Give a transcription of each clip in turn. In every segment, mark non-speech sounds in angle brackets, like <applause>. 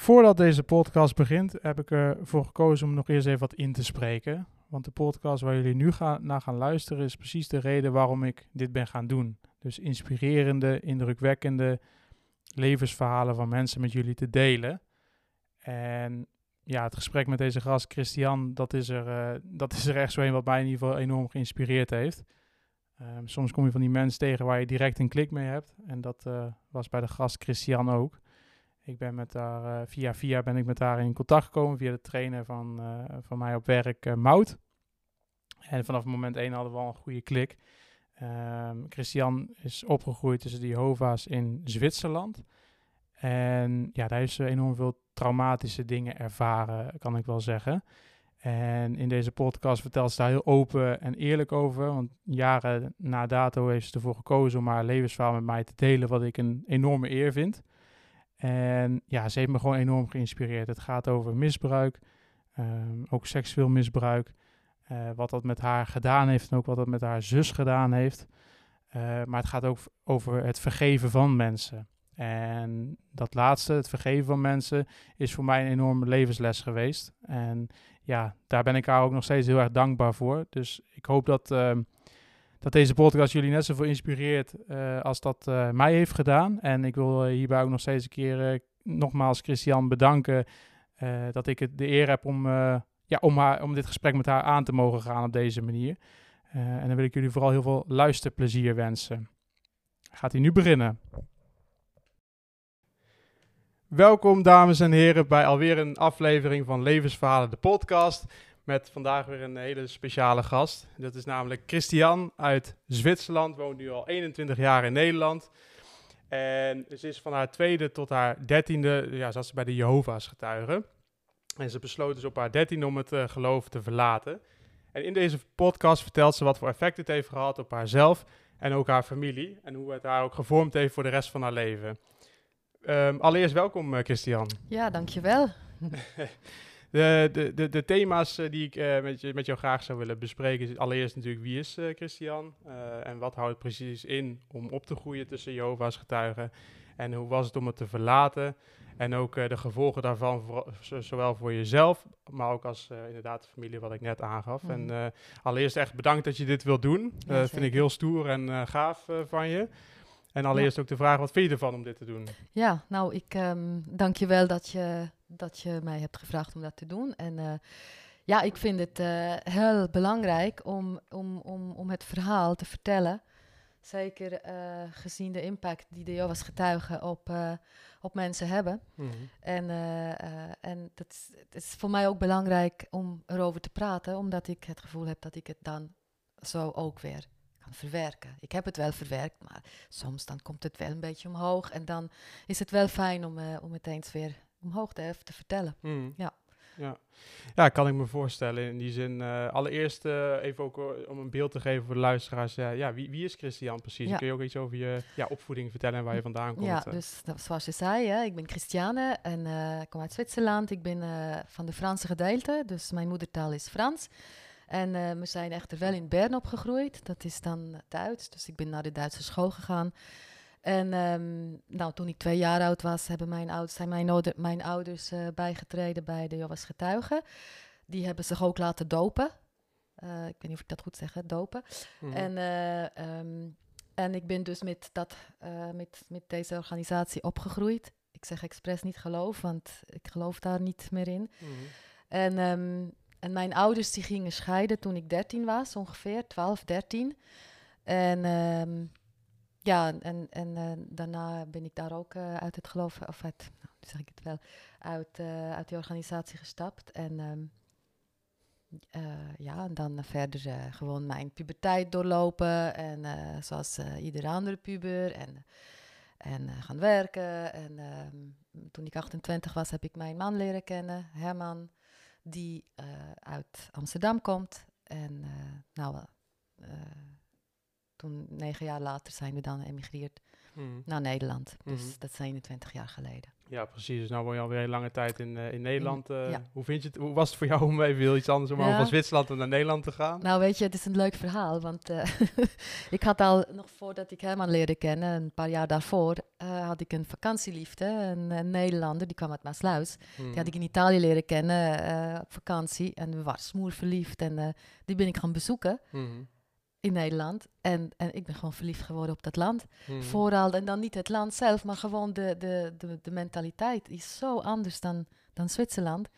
Voordat deze podcast begint, heb ik ervoor gekozen om nog eerst even wat in te spreken. Want de podcast waar jullie nu gaan, naar gaan luisteren is precies de reden waarom ik dit ben gaan doen. Dus inspirerende, indrukwekkende levensverhalen van mensen met jullie te delen. En ja, het gesprek met deze gast, Christian, dat is er, uh, dat is er echt zo een wat mij in ieder geval enorm geïnspireerd heeft. Um, soms kom je van die mensen tegen waar je direct een klik mee hebt. En dat uh, was bij de gast Christian ook. Ik ben met haar, uh, via via ben ik met haar in contact gekomen via de trainer van, van mij op werk, Mout. En vanaf moment 1 hadden we al een goede klik. Um, Christian is opgegroeid tussen de Jehovah's in Zwitserland. En ja, daar heeft ze enorm veel traumatische dingen ervaren, kan ik wel zeggen. En in deze podcast vertelt ze daar heel open en eerlijk over. Want jaren na dato heeft ze ervoor gekozen om haar levensverhaal met mij te delen, wat ik een enorme eer vind. En ja, ze heeft me gewoon enorm geïnspireerd. Het gaat over misbruik, um, ook seksueel misbruik. Uh, wat dat met haar gedaan heeft en ook wat dat met haar zus gedaan heeft. Uh, maar het gaat ook over het vergeven van mensen. En dat laatste, het vergeven van mensen, is voor mij een enorme levensles geweest. En ja, daar ben ik haar ook nog steeds heel erg dankbaar voor. Dus ik hoop dat, uh, dat deze podcast jullie net zoveel inspireert uh, als dat uh, mij heeft gedaan. En ik wil hierbij ook nog steeds een keer nogmaals Christian bedanken dat ik het de eer heb om, ja, om, haar, om dit gesprek met haar aan te mogen gaan op deze manier. en dan wil ik jullie vooral heel veel luisterplezier wensen. Gaat hij nu beginnen? Welkom dames en heren bij alweer een aflevering van Levensverhalen, de podcast. Met vandaag weer een hele speciale gast. Dat is namelijk Christian uit Zwitserland, woont nu al 21 jaar in Nederland. En ze is van haar tweede tot haar dertiende, ja, zat ze bij de Jehovah's getuigen. En ze besloot dus op haar dertiende om het uh, geloof te verlaten. En in deze podcast vertelt ze wat voor effect het heeft gehad op haarzelf en ook haar familie. En hoe het haar ook gevormd heeft voor de rest van haar leven. Um, allereerst welkom, uh, Christian. Ja, dankjewel. <laughs> de, de, de, de thema's uh, die ik uh, met, je, met jou graag zou willen bespreken is allereerst natuurlijk wie is Christian en wat houdt het precies in om op te groeien tussen Jehovah's getuigen en hoe was het om het te verlaten en ook de gevolgen daarvan, voor, zowel voor jezelf, maar ook als inderdaad de familie wat ik net aangaf. Mm. En allereerst echt bedankt dat je dit wilt doen. Dat ja, vind ik heel stoer en gaaf van je. En allereerst ja. ook de vraag, wat vind je ervan om dit te doen? Ja, nou, ik um, dank je wel dat je, dat je mij hebt gevraagd om dat te doen. En uh, ja, ik vind het uh, heel belangrijk om, om, om, om het verhaal te vertellen. Zeker uh, gezien de impact die de Jehovah's getuigen op, op mensen hebben. Mm -hmm. En, en dat is, het is voor mij ook belangrijk om erover te praten, omdat ik het gevoel heb dat ik het dan zo ook weer verwerken. Ik heb het wel verwerkt, maar soms dan komt het wel een beetje omhoog. En dan is het wel fijn om, om het eens weer omhoog te, te vertellen. Mm. Ja. Ja. ja, kan ik me voorstellen. In die zin, uh, allereerst uh, even ook om een beeld te geven voor de luisteraars. ja, wie, wie is Christian precies? Ja. Kun je ook iets over je ja, opvoeding vertellen en waar je vandaan komt? Ja, dus zoals je zei, hè, ik ben Christiane en ik kom uit Zwitserland. Ik ben van de Franse gedeelte, dus mijn moedertaal is Frans. En we zijn echter wel in Bern opgegroeid. Dat is dan Duits. Dus ik ben naar de Duitse school gegaan. En um, nou, toen ik twee jaar oud was, hebben mijn ouders, zijn mijn, ouder, mijn ouders uh, bijgetreden bij de Jehovah's Getuigen. Die hebben zich ook laten dopen. Uh, ik weet niet of ik dat goed zeg, dopen. Mm. En, um, en ik ben dus met, dat, met, met deze organisatie opgegroeid. Ik zeg expres niet geloof, want ik geloof daar niet meer in. Mm. En um, en mijn ouders die gingen scheiden toen ik 13 was, ongeveer 12, 13. En ja, en, en uh, daarna ben ik daar ook uh, uit het geloof, of uit, nou, zeg ik het wel, uit, uh, die organisatie gestapt. En um, ja, en dan verder gewoon mijn puberteit doorlopen. En zoals iedere andere puber. En, en gaan werken. En um, toen ik 28 was, heb ik mijn man leren kennen, Herman die uit Amsterdam komt. En nou, toen negen jaar later zijn we dan emigreerd mm. naar Nederland. Dus mm -hmm. dat is 21 jaar geleden. Ja, precies. Dus nu woon je alweer een lange tijd in, uh, in Nederland. Uh, ja. Hoe vind je het? Hoe was het voor jou om even heel iets anders om Ja. van Zwitserland naar Nederland te gaan? Nou, weet je, het is een leuk verhaal. Want eh, <laughs> ik had al, nog voordat ik Herman leerde kennen, een paar jaar daarvoor, eh, had ik een vakantieliefde. Een, een Nederlander, die kwam uit Maasluis. Die had ik in Italië leren kennen eh, op vakantie. En we waren smoer verliefd. En eh, die ben ik gaan bezoeken Mhm. In Nederland. En, en ik ben gewoon verliefd geworden op dat land. Mhm. Vooral, en dan niet het land zelf, maar gewoon de, de, de, de mentaliteit is zo anders dan, dan Zwitserland.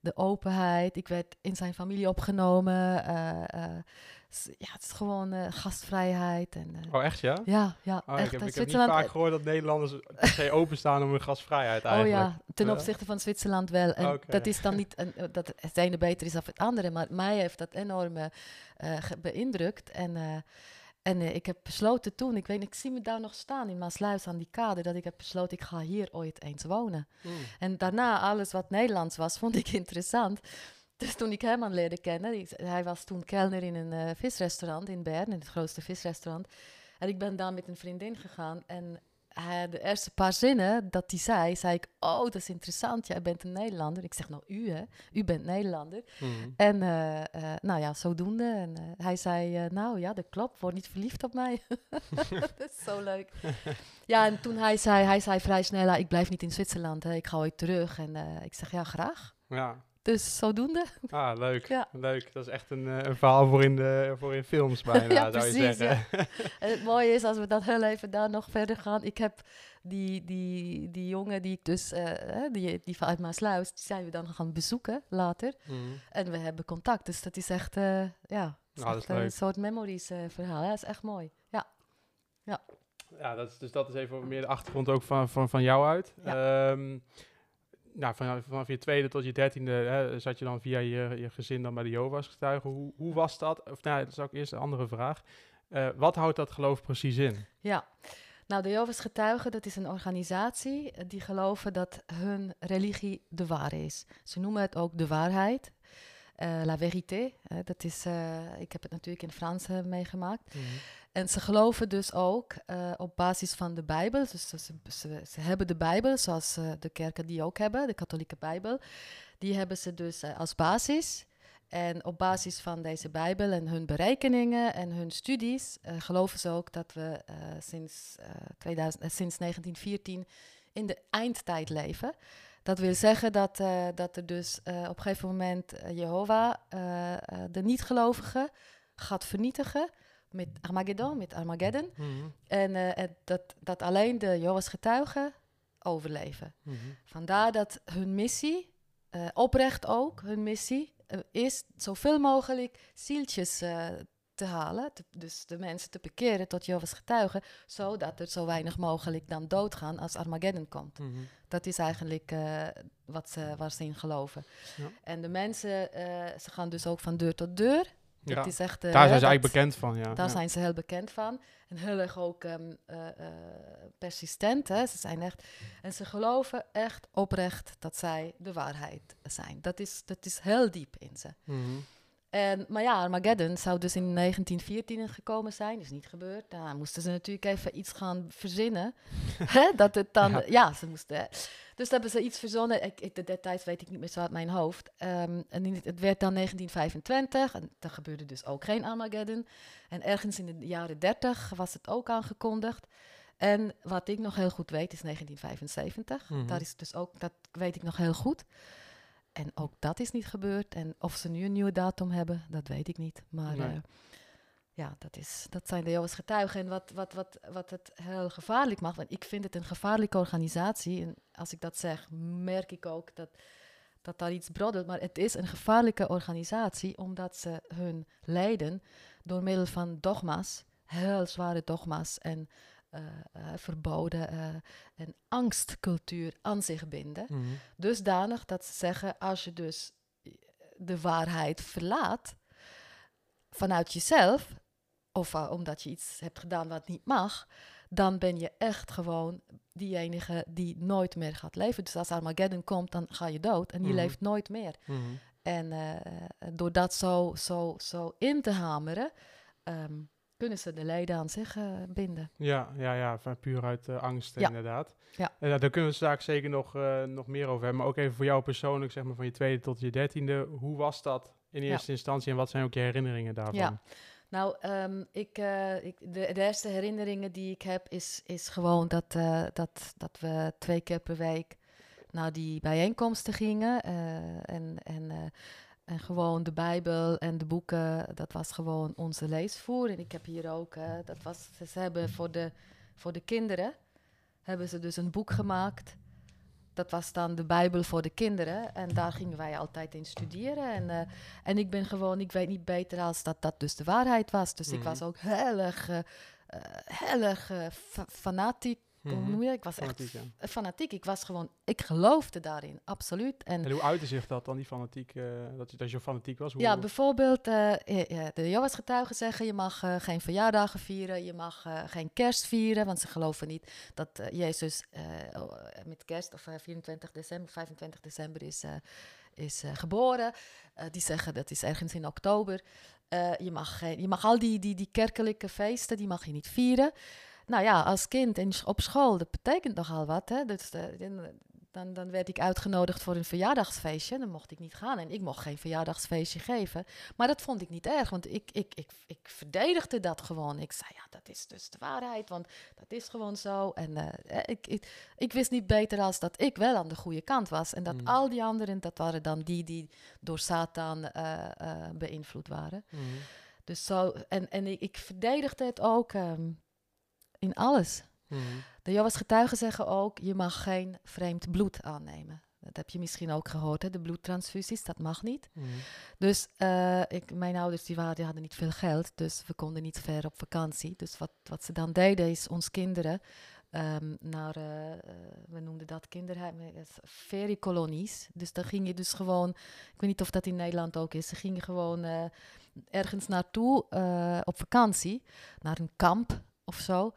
De openheid, ik werd in zijn familie opgenomen. eh, eh, ja, het is gewoon eh, gastvrijheid. En, eh, Oh, echt ja? ja, ja, Oh, echt. ik heb, ik heb niet vaak eh, gehoord dat Nederlanders per openstaan om hun gastvrijheid Oh eigenlijk. ja, ten opzichte van Zwitserland wel. En Oké. dat is dan niet een, dat het ene beter is dan het andere, maar mij heeft dat enorm ge- beïndrukt. En, en ik heb besloten toen, ik weet ik zie me daar nog staan in Maasluis aan die kade, dat ik heb besloten, ik ga hier ooit eens wonen. Hmm. En daarna, alles wat Nederlands was, vond ik <laughs> interessant. Dus toen ik Herman leerde kennen, hij was toen kelner in een eh, visrestaurant in Bern, in het grootste visrestaurant. En ik ben daar met een vriendin gegaan en hij, de eerste paar zinnen dat hij zei, zei ik, oh, dat is interessant, jij bent een Nederlander. Ik zeg, nou, u hè, u bent Nederlander. Mhm. En eh, eh, nou ja, zodoende. En hij zei, nou ja, dat klopt, word niet verliefd op mij. <laughs> dat is zo leuk. ja, en toen hij zei, hij zei vrij snel, "Ah, ik blijf niet in Zwitserland, hè, ik ga ooit terug. En ik zeg, ja, graag. Ja, Dus zodoende. ah, leuk. Ja. Leuk. Dat is echt een, eh, een verhaal voor in, de, voor in films bijna, <laughs> Ja, zou je zeggen. En het mooie is, als we dan heel even daar nog verder gaan. Ik heb die, die, die jongen die ik dus, eh, die, die vanuit Maasluis, die zijn we dan gaan bezoeken later. Mhm. En we hebben contact. Dus dat is echt, eh, ja, is dat echt is een soort memories verhaal. Ja, dat is echt mooi. Ja. Ja, dat is, dus dat is even meer de achtergrond ook van, van, van jou uit. Ehm, nou, van, vanaf je tweede tot je dertiende hè, zat je dan via je, je gezin dan bij de Jehovah's getuigen. Hoe, hoe was dat? Of nou, dat is ook eerst een andere vraag. Eh, wat houdt dat geloof precies in? Ja, nou, de Jehovah's Getuigen, dat is een organisatie eh, die geloven dat hun religie de ware is. Ze noemen het ook de waarheid, eh, la vérité. dat is, eh, ik heb het natuurlijk in Frans eh, meegemaakt. En ze geloven dus ook op basis van de Bijbel. Dus ze, ze, ze hebben de Bijbel, zoals de kerken die ook hebben, de katholieke Bijbel. Die hebben ze dus als basis. En op basis van deze Bijbel en hun berekeningen en hun studies geloven ze ook dat we sinds, eh, 2000, eh, sinds 1914 in de eindtijd leven. Dat wil zeggen dat, eh, dat er dus eh, op een gegeven moment eh, Jehovah eh, eh, de niet-gelovigen gaat vernietigen met Armageddon, met Armageddon. Mhm. En en dat, dat alleen de Jehovah's getuigen overleven. Mhm. Vandaar dat hun missie, oprecht ook, hun missie is zoveel mogelijk zieltjes te halen. te- dus de mensen te bekeren tot Jehovah's getuigen, zodat er zo weinig mogelijk dan doodgaan als Armageddon komt. Mhm. Dat is eigenlijk eh, wat ze, waar ze in geloven. Ja. En de mensen, eh, ze gaan dus ook van deur tot deur. Ja. Het is echt, eh, Daar zijn ze dat- eigenlijk bekend van, ja. daar ja. zijn ze heel bekend van. En heel erg ook eh, persistent. Hè? Ze zijn echt. En ze geloven echt oprecht dat zij de waarheid zijn. Dat is, dat is heel diep in ze. Mhm. En, maar ja, Armageddon zou dus in 1914 gekomen zijn. Is niet gebeurd. Nou, moesten ze natuurlijk even iets gaan verzinnen. <laughs> Dat het dan... Ja. Ja, ze moesten... Dus hebben ze iets verzonnen. Ik, ik, de details weet ik niet meer zo uit mijn hoofd. Ehm, en in het, werd dan 1925. En er gebeurde dus ook geen Armageddon. En ergens in de jaren 30 was het ook aangekondigd. En wat ik nog heel goed weet is 1975. Mhm. Daar is dus ook, dat weet ik nog heel goed. En ook dat is niet gebeurd. En of ze nu een nieuwe datum hebben, dat weet ik niet. Maar Nee. eh, ja, dat, is, dat zijn de Jehovah's getuigen. En wat, wat, wat, wat het heel gevaarlijk maakt, want ik vind het een gevaarlijke organisatie. En als ik dat zeg, merk ik ook dat, dat daar iets broddelt. Maar het is een gevaarlijke organisatie, omdat ze hun leden door middel van dogma's, heel zware dogma's en eh, eh, verboden eh, en angstcultuur aan zich binden. Mhm. Dusdanig dat ze zeggen, als je dus de waarheid verlaat vanuit jezelf, of omdat je iets hebt gedaan wat niet mag, dan ben je echt gewoon diejenige die nooit meer gaat leven. Dus als Armageddon komt, dan ga je dood en je Mhm. leeft nooit meer. Mhm. En door dat zo, zo, zo in te hameren, ehm, kunnen ze de leden aan zich binden. Ja, ja, ja, van puur uit eh, angst Ja. inderdaad. Ja. En daar kunnen we straks zeker nog, eh, nog meer over hebben. Maar ook even voor jou persoonlijk, zeg maar van je tweede tot je dertiende. Hoe was dat in Ja. eerste instantie en wat zijn ook je herinneringen daarvan? Ja. Nou, ehm, ik, eh, ik, de, de eerste herinneringen die ik heb is, is gewoon dat, dat, dat we twee keer per week naar die bijeenkomsten gingen. en, en, en gewoon de Bijbel en de boeken, dat was gewoon onze leesvoer. En ik heb hier ook, eh, dat was, ze hebben voor de, voor de kinderen, hebben ze dus een boek gemaakt. Dat was dan de Bijbel voor de kinderen. En daar gingen wij altijd in studeren. En, eh, en ik ben gewoon, ik weet niet beter als dat dat dus de waarheid was. Dus ik Mhm. was ook heel erg, heel erg fa- fanatiek. Hoe Mhm. noem je dat? Ik was echt Fanatiek, ja. f- fanatiek. Ik was gewoon, ik geloofde daarin, absoluut. En En hoe uitte zich dat dan, die fanatiek, eh, dat, je- dat je fanatiek was? Hoe, ja, bijvoorbeeld, eh, de Jehovah's getuigen zeggen, je mag eh, geen verjaardagen vieren, je mag geen kerst vieren, want ze geloven niet dat Jezus oh, met kerst of eh, 24 december, 25 december is, is geboren. Die zeggen dat is ergens in oktober. Je, mag je mag al die, die, die kerkelijke feesten, die mag je niet vieren. Nou ja, als kind in, op school, dat betekent nogal wat. Hè? Dus, eh, dan- dan, werd ik uitgenodigd voor een verjaardagsfeestje. Dan mocht ik niet gaan en ik mocht geen verjaardagsfeestje geven. Maar dat vond ik niet erg, want ik, ik, ik, ik verdedigde dat gewoon. Ik zei, ja, dat is dus de waarheid, want dat is gewoon zo. En eh, eh, ik, ik, ik wist niet beter als dat ik wel aan de goede kant was. En dat Mm. al die anderen, dat waren dan die die door Satan beïnvloed waren. Mhm. Dus zo, en, en ik, ik verdedigde het ook ehm, in alles. Mhm. De Jehovah's getuigen zeggen ook, je mag geen vreemd bloed aannemen. Dat heb je misschien ook gehoord, hè? de bloedtransfusies, dat mag niet. Mhm. Dus eh, ik, mijn ouders die waren, die hadden niet veel geld, dus we konden niet ver op vakantie. Dus wat, wat ze dan deden is ons kinderen ehm, naar, eh, eh, we noemden dat kinderheim, feriekolonies. Dus dan ging je dus gewoon, ik weet niet of dat in Nederland ook is, ze gingen gewoon ergens naartoe op vakantie, naar een kamp of zo,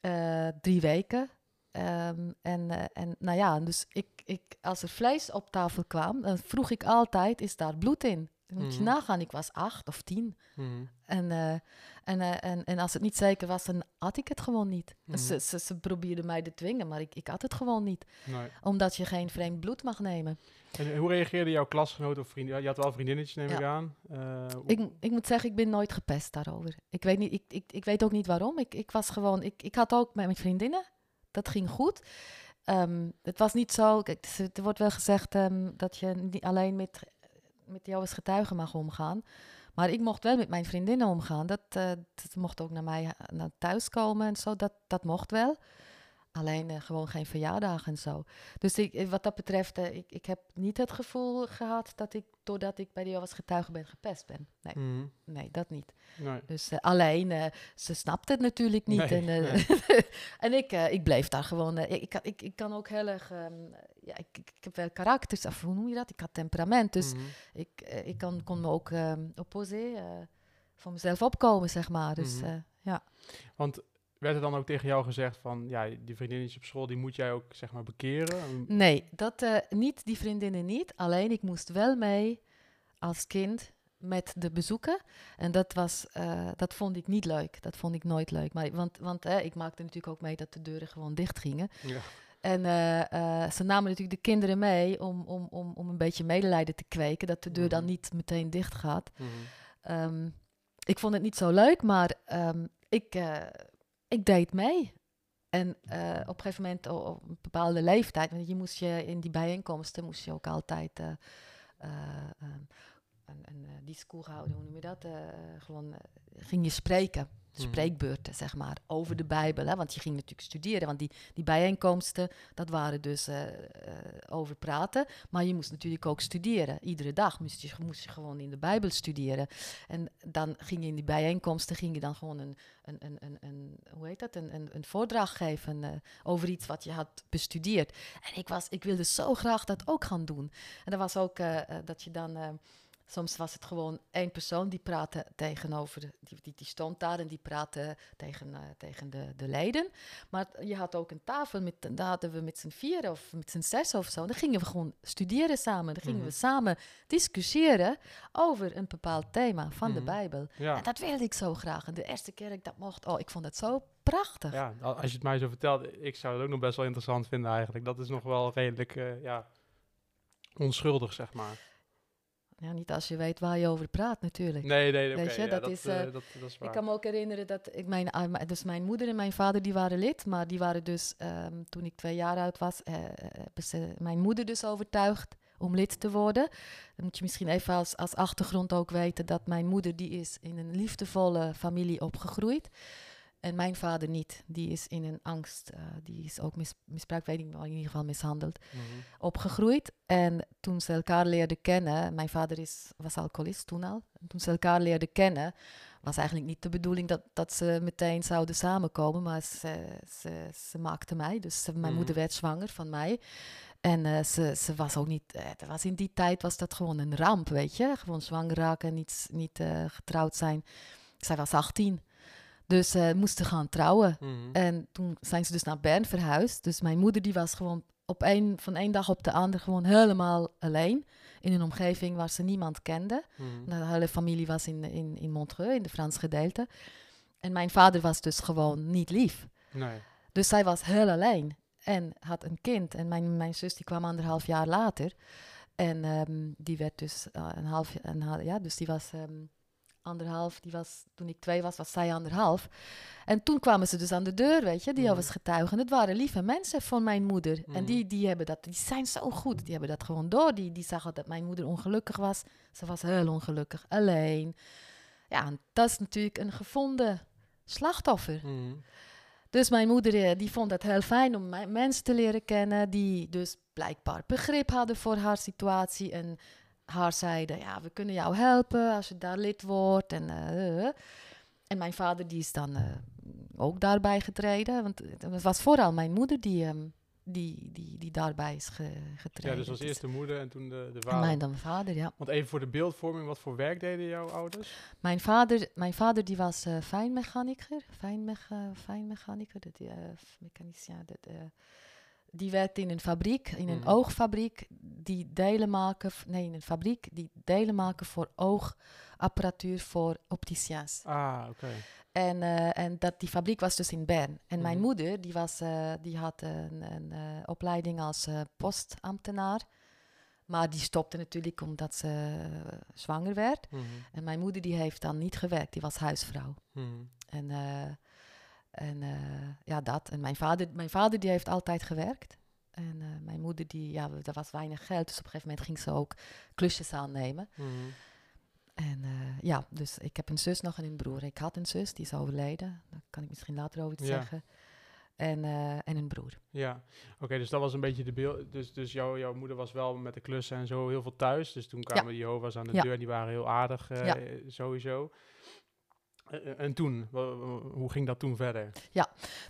eh, drie weken. Ehm, en, eh, en nou ja, dus ik, ik, als er vlees op tafel kwam, dan vroeg ik altijd, is daar bloed in? Dan moet je Mhm. nagaan, ik was acht of tien. Mhm. En, eh, en, eh, en, en als het niet zeker was, dan had ik het gewoon niet. Mhm. Ze, ze, ze probeerden mij te dwingen, maar ik, ik had het gewoon niet. Nee. Omdat je geen vreemd bloed mag nemen. En hoe reageerde jouw klasgenoten of vrienden? Je had wel vriendinnetjes, neem Ja. ik aan. Eh, Ik, ik moet zeggen, ik ben nooit gepest daarover. Ik weet, niet, ik, ik, ik weet ook niet waarom. Ik, ik was gewoon, ik, ik had ook met mijn vriendinnen. Dat ging goed. Ehm, het was niet zo, kijk, er wordt wel gezegd ehm, dat je niet alleen met, met jou als getuige mag omgaan. Maar ik mocht wel met mijn vriendinnen omgaan. Dat, eh, dat mocht ook naar mij eh, naar thuis komen en zo. Dat, dat mocht wel. Alleen eh, gewoon geen verjaardagen en zo. Dus ik, eh, wat dat betreft, eh, ik, ik heb niet het gevoel gehad dat ik, doordat ik bij de als getuige ben, gepest ben. Nee, Mhm. nee dat niet. Nee. Dus alleen, ze snapte het natuurlijk niet. Nee, en <laughs> en ik, ik bleef daar gewoon. ik, ik, kan- ik, kan ook heel erg. ehm, ja, ik, ik, heb wel karakters, of hoe noem je dat? Ik had temperament. Dus Mhm. ik, ik kan, kon me ook um, opposeren, voor mezelf opkomen, zeg maar. Dus Mhm. ja. Want werd er dan ook tegen jou gezegd van, ja, die vriendinnetjes op school, die moet jij ook, zeg maar, bekeren? Nee, dat, eh, niet die vriendinnen niet. Alleen ik moest wel mee als kind met de bezoeken. En dat, was, eh, dat vond ik niet leuk. Dat vond ik nooit leuk. Maar, want want eh, ik maakte natuurlijk ook mee dat de deuren gewoon dicht gingen. Ja. En eh, ze namen natuurlijk de kinderen mee om, om, om, om een beetje medelijden te kweken. Dat de deur dan Mhm. niet meteen dicht gaat. Mhm. Ehm, ik vond het niet zo leuk, maar ehm, ik, ik deed mee. En eh, op een gegeven moment, op een bepaalde leeftijd, want je moest je in die bijeenkomsten moest je ook altijd eh, eh, een, een discours houden, hoe noem je dat? Gewoon ging je spreken. Spreekbeurten, zeg maar, over de Bijbel. Hè? Want je ging natuurlijk studeren, want die, die bijeenkomsten, dat waren dus eh, eh, over praten. Maar je moest natuurlijk ook studeren. Iedere dag moest je, moest je gewoon in de Bijbel studeren. En dan ging je in die bijeenkomsten, ging je dan gewoon een, een, een, een, een hoe heet dat, een, een, een voordracht geven eh, over iets wat je had bestudeerd. En ik, was, ik wilde zo graag dat ook gaan doen. En dat was ook dat je dan... Soms was het gewoon één persoon die praatte tegenover, die, die, die stond daar en die praatte tegen, eh, tegen de, de leden. Maar je had ook een tafel, met, daar hadden we met z'n vier of met z'n zes of zo. Dan gingen we gewoon studeren samen. Dan gingen we Mhm. samen discussiëren over een bepaald thema van de Mhm. Bijbel. Ja. En dat wilde ik zo graag. En de eerste keer dat ik dat mocht, oh, ik vond het zo prachtig. ja, al- als je het mij zo vertelt, ik zou het ook nog best wel interessant vinden eigenlijk. Dat is nog wel redelijk, eh, ja, onschuldig, zeg maar. Ja, niet als je weet waar je over praat natuurlijk. Nee, nee, oké. Je, ja, dat dat, is, eh, eh, dat, dat is waar. Ik kan me ook herinneren dat ik mijn, ah, dus mijn moeder en mijn vader die waren lid, maar die waren dus ehm, toen ik twee jaar oud was, hebben ze mijn moeder dus overtuigd om lid te worden. Dan moet je misschien even als, als achtergrond ook weten dat mijn moeder die is in een liefdevolle familie opgegroeid. En mijn vader niet. Die is in een angst, eh, die is ook mis, misbruikt, weet ik maar in ieder geval mishandeld Mhm. opgegroeid. En toen ze elkaar leerden kennen, mijn vader is, was alcoholist toen al. En toen ze elkaar leerden kennen, was eigenlijk niet de bedoeling dat, dat ze meteen zouden samenkomen. Maar ze, ze, ze maakte mij, dus mijn Mhm. moeder werd zwanger van mij. En eh, ze, ze was ook niet, dat was in die tijd was dat gewoon een ramp, weet je. Gewoon zwanger raken, niet, niet getrouwd zijn. Zij was 18. Dus ze moesten gaan trouwen. Mhm. En toen zijn ze dus naar Bern verhuisd. Dus mijn moeder die was gewoon op een, van één dag op de andere gewoon helemaal alleen. In een omgeving waar ze niemand kende. Mhm. De hele familie was in, in, in Montreux, in de Frans gedeelte. En mijn vader was dus gewoon niet lief. Nee. Dus zij was heel alleen. En had een kind. En mijn, mijn zus die kwam anderhalf jaar later. En ehm, die werd dus eh, een half een, hal- ja, dus die was ehm, anderhalf. Die was, toen ik twee was, was zij anderhalf. En toen kwamen ze dus aan de deur, weet je, die Mhm. was getuigen. Het waren lieve mensen van mijn moeder. En die, die, hebben dat, die zijn zo goed. Die hebben dat gewoon door. Die, die zagen dat mijn moeder ongelukkig was. Ze was heel ongelukkig, alleen. Ja, en dat is natuurlijk een gevonden slachtoffer. Mhm. Dus mijn moeder eh, die vond het heel fijn om mensen te leren kennen die dus blijkbaar begrip hadden voor haar situatie en haar zeiden, ja, we kunnen jou helpen als je daar lid wordt. En, eh, eh. en mijn vader die is dan eh, ook daarbij getreden, want het was vooral mijn moeder die, ehm, die, die, die daarbij is ge, getreden. Ja, dus als eerst de moeder en toen de, de En vader. mijn dan vader, ja. Want even voor de beeldvorming, wat voor werk deden jouw ouders? Mijn vader, mijn vader die was eh fijnmechaniker. Fijnmecha, fijnmechaniker, dat, die, eh, mechanicien. Dat, die werkte in een fabriek, in een Mhm. oogfabriek, die delen maken, nee, in een fabriek die delen maken voor oogapparatuur voor opticiens. Ah, oké. En, eh, en dat, die fabriek was dus in Bern. En mijn Mhm. moeder, die, was, eh, die had een, een eh, opleiding als postambtenaar. Maar die stopte natuurlijk omdat ze zwanger werd. Mhm. En mijn moeder die heeft dan niet gewerkt, die was huisvrouw. En, en eh, ja, dat. En mijn vader, mijn vader die heeft altijd gewerkt. En eh, mijn moeder, die, ja, er was weinig geld. Dus op een gegeven moment ging ze ook klusjes aannemen. Mhm. En eh, ja, dus ik heb een zus nog en een broer. Ik had een zus, die is overleden. Daar kan ik misschien later over iets Ja. zeggen. En, en een broer. Ja, oké, dus dat was een beetje de beeld. Dus, dus jouw, jouw moeder was wel met de klussen en zo heel veel thuis. Dus toen kwamen die Jehovah's aan de Ja. deur en die waren heel aardig, Ja. sowieso. Eh, en toen, hoe ging dat toen verder?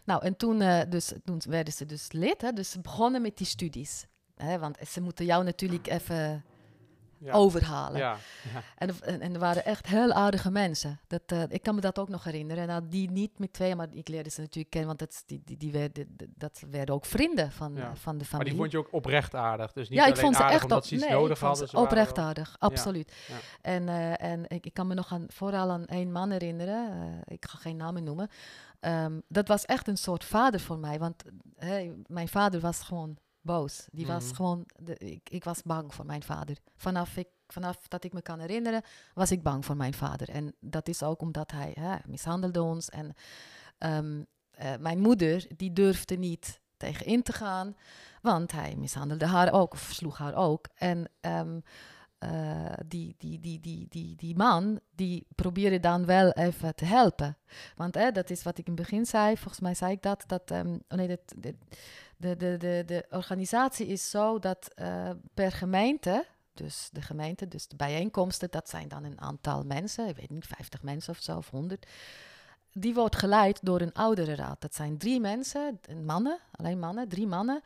Nou, en toen, eh, dus, toen werden ze dus lid. Hè, dus ze begonnen met die studies. Hè, want ze moeten jou natuurlijk even Ja. overhalen. Ja, ja. <laughs> En, er- en, en er waren echt heel aardige mensen. Dat, eh, ik kan me dat ook nog herinneren. Nou, die niet met twee, maar ik leerde ze natuurlijk kennen, want dat, die, die, die werden, dat werden ook vrienden van, van de maar familie. die vond je ook oprecht aardig. Dus niet ja, ik alleen vond ze aardig echt op, ze iets nee, nodig ik vond hadden. ze oprecht aardig, absoluut. ja. En, eh, en ik, ik kan me nog aan, vooral aan één man herinneren, eh, ik ga geen namen noemen. Ehm, dat was echt een soort vader voor mij, want mijn vader was gewoon boos. Die was Mhm. gewoon, de, ik, ik was bang voor mijn vader. Vanaf, ik, vanaf dat ik me kan herinneren, was ik bang voor mijn vader. En dat is ook omdat hij hè, mishandelde ons. En ehm, eh, mijn moeder, die durfde niet tegen in te gaan, want hij mishandelde haar ook, of sloeg haar ook. En ehm, eh, die, die, die, die, die, die man, die probeerde dan wel even te helpen. Want dat is wat ik in het begin zei, volgens mij zei ik dat, dat ehm, oh nee, de, de, de, de, de organisatie is zo dat eh, per gemeente, dus de gemeente, dus de bijeenkomsten, dat zijn dan een aantal mensen, ik weet niet, 50 mensen of zo, of 100. Die wordt geleid door een ouderenraad. Dat zijn drie mensen, mannen, alleen mannen, drie mannen,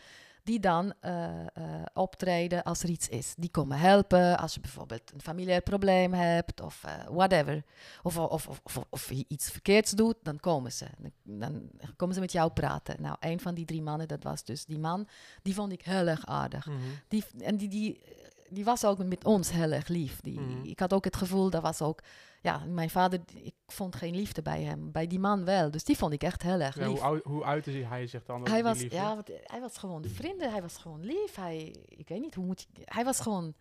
die dan eh, eh, optreden als er iets is. Die komen helpen als je bijvoorbeeld een familiair probleem hebt of eh, whatever. Of, of, of, of, of je iets verkeerds doet, dan komen ze. Dan, dan komen ze met jou praten. Nou, een van die drie mannen, dat was dus die man, die vond ik heel erg aardig. Mhm. Die, en die, die, die was ook met ons heel erg lief. Die, Mhm. Ik had ook het gevoel, dat was ook... Ja, mijn vader, ik vond geen liefde bij hem. Bij die man wel. Dus die vond ik echt heel erg Ja, lief. hoe, oud, hoe uitte hij zich dan? Hij was, ja, wat- hij was gewoon vrienden. Hij was gewoon lief. Hij, ik weet niet, hoe moet je... Hij was gewoon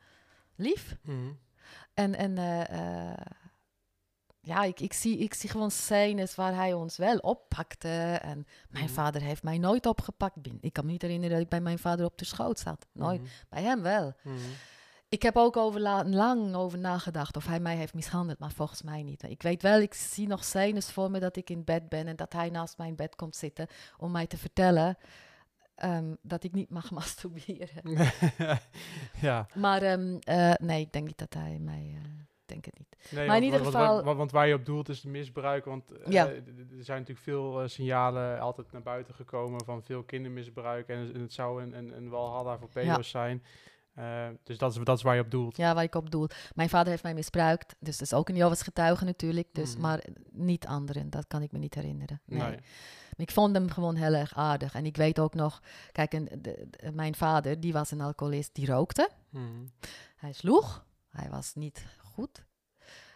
lief. Mhm. En, en eh, eh, ja, ik, ik, zie, ik zie gewoon scènes waar hij ons wel oppakte. En mijn Mhm. vader heeft mij nooit opgepakt. Ik kan me niet herinneren dat ik bij mijn vader op de schoot zat. Nooit. Mhm. Bij hem wel. Ik heb ook over la- lang over nagedacht of hij mij heeft mishandeld, maar volgens mij niet. Ik weet wel, ik zie nog scènes voor me dat ik in bed ben en dat hij naast mijn bed komt zitten om mij te vertellen ehm, dat ik niet mag <laughs> masturberen. <laughs> ja, Maar ehm, eh, nee, ik denk niet dat hij mij. ik denk het niet. nee, Maar in want- ieder want- geval- Want, waar je op doelt is misbruik. Want eh, Ja. er zijn natuurlijk veel signalen altijd naar buiten gekomen van veel kindermisbruik. En, en het zou een, een, een walhalla voor Ja. pedo's zijn. Eh, dus dat is, dat is waar je op doelt. Ja, waar ik op doel. Mijn vader heeft mij misbruikt, dus dat is ook een Jehovah's getuige natuurlijk. Dus, Mhm. Maar niet anderen, dat kan ik me niet herinneren. Nee. Nee. Ik vond hem gewoon heel erg aardig. En ik weet ook nog, kijk, en de- de- mijn vader, die was een alcoholist, die rookte. Mhm. Hij sloeg. Hij was niet goed.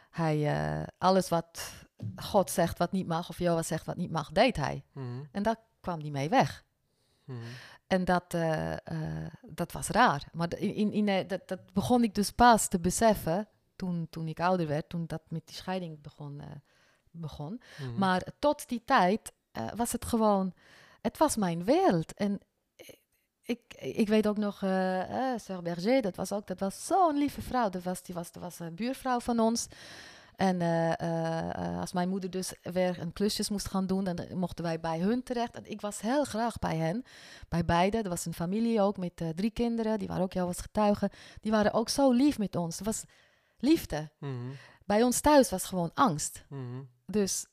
Hij, eh, alles wat God zegt wat niet mag, of Johan zegt wat niet mag, deed hij. Mhm. En daar kwam hij mee weg. En dat, eh, eh, dat was raar. Maar in, in, eh, dat, dat begon ik dus pas te beseffen toen, toen ik ouder werd, toen dat met die scheiding begon. begon. Mhm. Maar tot die tijd was het gewoon, het was mijn wereld. En ik, ik weet ook nog, Sœur Berger, dat was ook, dat was zo'n lieve vrouw. Dat was, die was, dat was een buurvrouw van ons. En eh, eh, eh, als mijn moeder dus weer een klusjes moest gaan doen, dan mochten wij bij hun terecht. En ik was heel graag bij hen, bij beide. Er was een familie ook met drie kinderen, die waren ook jou als getuigen. Die waren ook zo lief met ons. Er was liefde. Mhm. Bij ons thuis was gewoon angst. Mhm. Dus,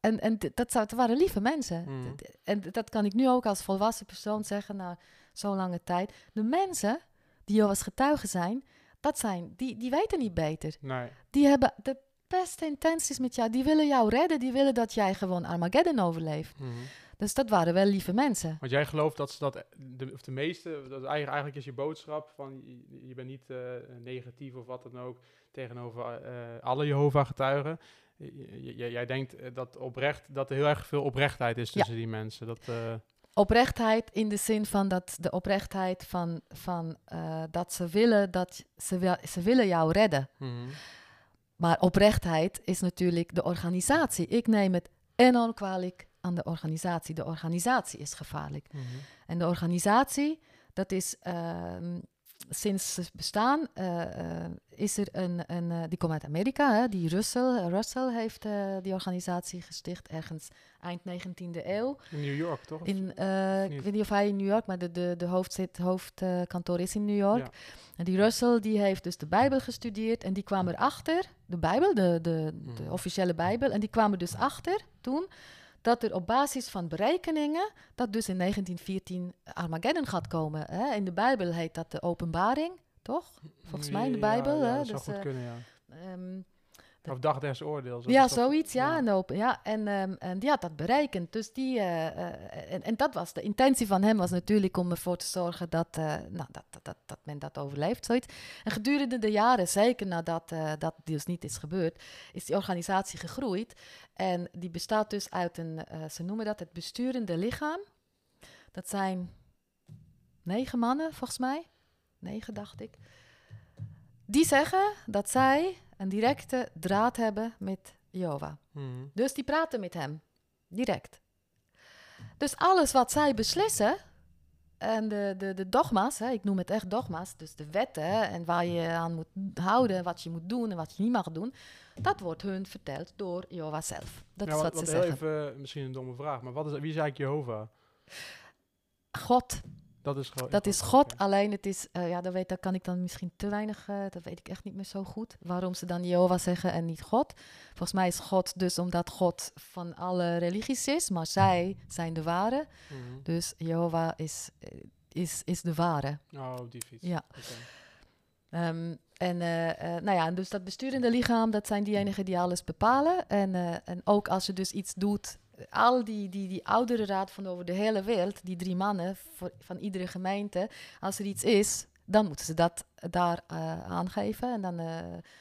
en, en dat, het waren lieve mensen. Mhm. En dat kan ik nu ook als volwassen persoon zeggen na zo'n lange tijd. De mensen die jou als getuigen zijn, dat zijn, die, die weten niet beter. Nee. Die hebben de beste intenties met jou. Die willen jou redden. Die willen dat jij gewoon Armageddon overleeft. Mhm. Dus dat waren wel lieve mensen. Want jij gelooft dat ze dat, de, of de meeste, dat eigenlijk, eigenlijk is je boodschap van je, je bent niet eh, negatief of wat dan ook tegenover eh, alle Jehovah-getuigen. Jij denkt eh, dat, oprecht, dat er heel erg veel oprechtheid is Ja. tussen die mensen. Dat, Oprechtheid in de zin van dat de oprechtheid van, van dat ze willen dat ze, ze willen jou redden. mhm. Maar oprechtheid is natuurlijk de organisatie. Ik neem het enorm kwalijk aan de organisatie. De organisatie is gevaarlijk. Mhm. En de organisatie, dat is ehm, sinds ze bestaan, eh, eh, is er een, een eh, die komt uit Amerika, hè, die Russell, Russell heeft die organisatie gesticht ergens eind 19e eeuw. In New York, toch? In, ik weet niet of hij in New York, maar de, de, de hoofdzit, hoofdkantoor is in New York. Ja. En die Russell die heeft dus de Bijbel gestudeerd en die kwam erachter, de Bijbel, de, de, de Mhm. officiële Bijbel, en die kwamen dus achter toen dat er op basis van berekeningen, dat dus in 1914 Armageddon gaat komen. Hè? In de Bijbel heet dat de openbaring, toch? Volgens mij in de Bijbel. Ja, hè? dat zou Dus, goed eh, kunnen, ja. ehm, Of dag des oordeels. ja, zoiets, ja. ja. En, open, ja. En, ehm, en die had dat berekend. Dus die, eh, eh, en, en dat was de intentie van hem, was natuurlijk om ervoor te zorgen dat, eh, nou, dat, dat, dat, dat men dat overleeft, zoiets. En gedurende de jaren, zeker nadat dat dus niet is gebeurd, is die organisatie gegroeid. En die bestaat dus uit een, ze noemen dat het besturende lichaam. Dat zijn negen mannen, volgens mij. Negen, dacht ik. Die zeggen dat zij een directe draad hebben met Jehovah. Mhm. Dus die praten met hem, direct. Dus alles wat zij beslissen, en de, de, de dogma's, hè, ik noem het echt dogma's, dus de wetten en waar je aan moet houden, wat je moet doen en wat je niet mag doen, dat wordt hun verteld door Jehovah zelf. Dat Ja, is wat, wat ze zeggen. even, misschien een domme vraag, maar wat is, wie is eigenlijk Jehovah? God, Dat is gewoon... dat is God, alleen het is, eh, ja, dat, weet, dat kan ik dan misschien te weinig, eh, dat weet ik echt niet meer zo goed, waarom ze dan Jehovah zeggen en niet God. Volgens mij is God dus omdat God van alle religies is, maar zij zijn de ware. Mhm. Dus Jehovah is, eh, is, is de ware. Oh, die fiets. Ja. Ehm, en nou ja, dus dat besturende lichaam, dat zijn diegenen die alles bepalen. En, en ook als je dus iets doet, al die, die, die oudere raad van over de hele wereld, die drie mannen voor, van iedere gemeente, als er iets is, dan moeten ze dat daar eh, aangeven. En dan eh,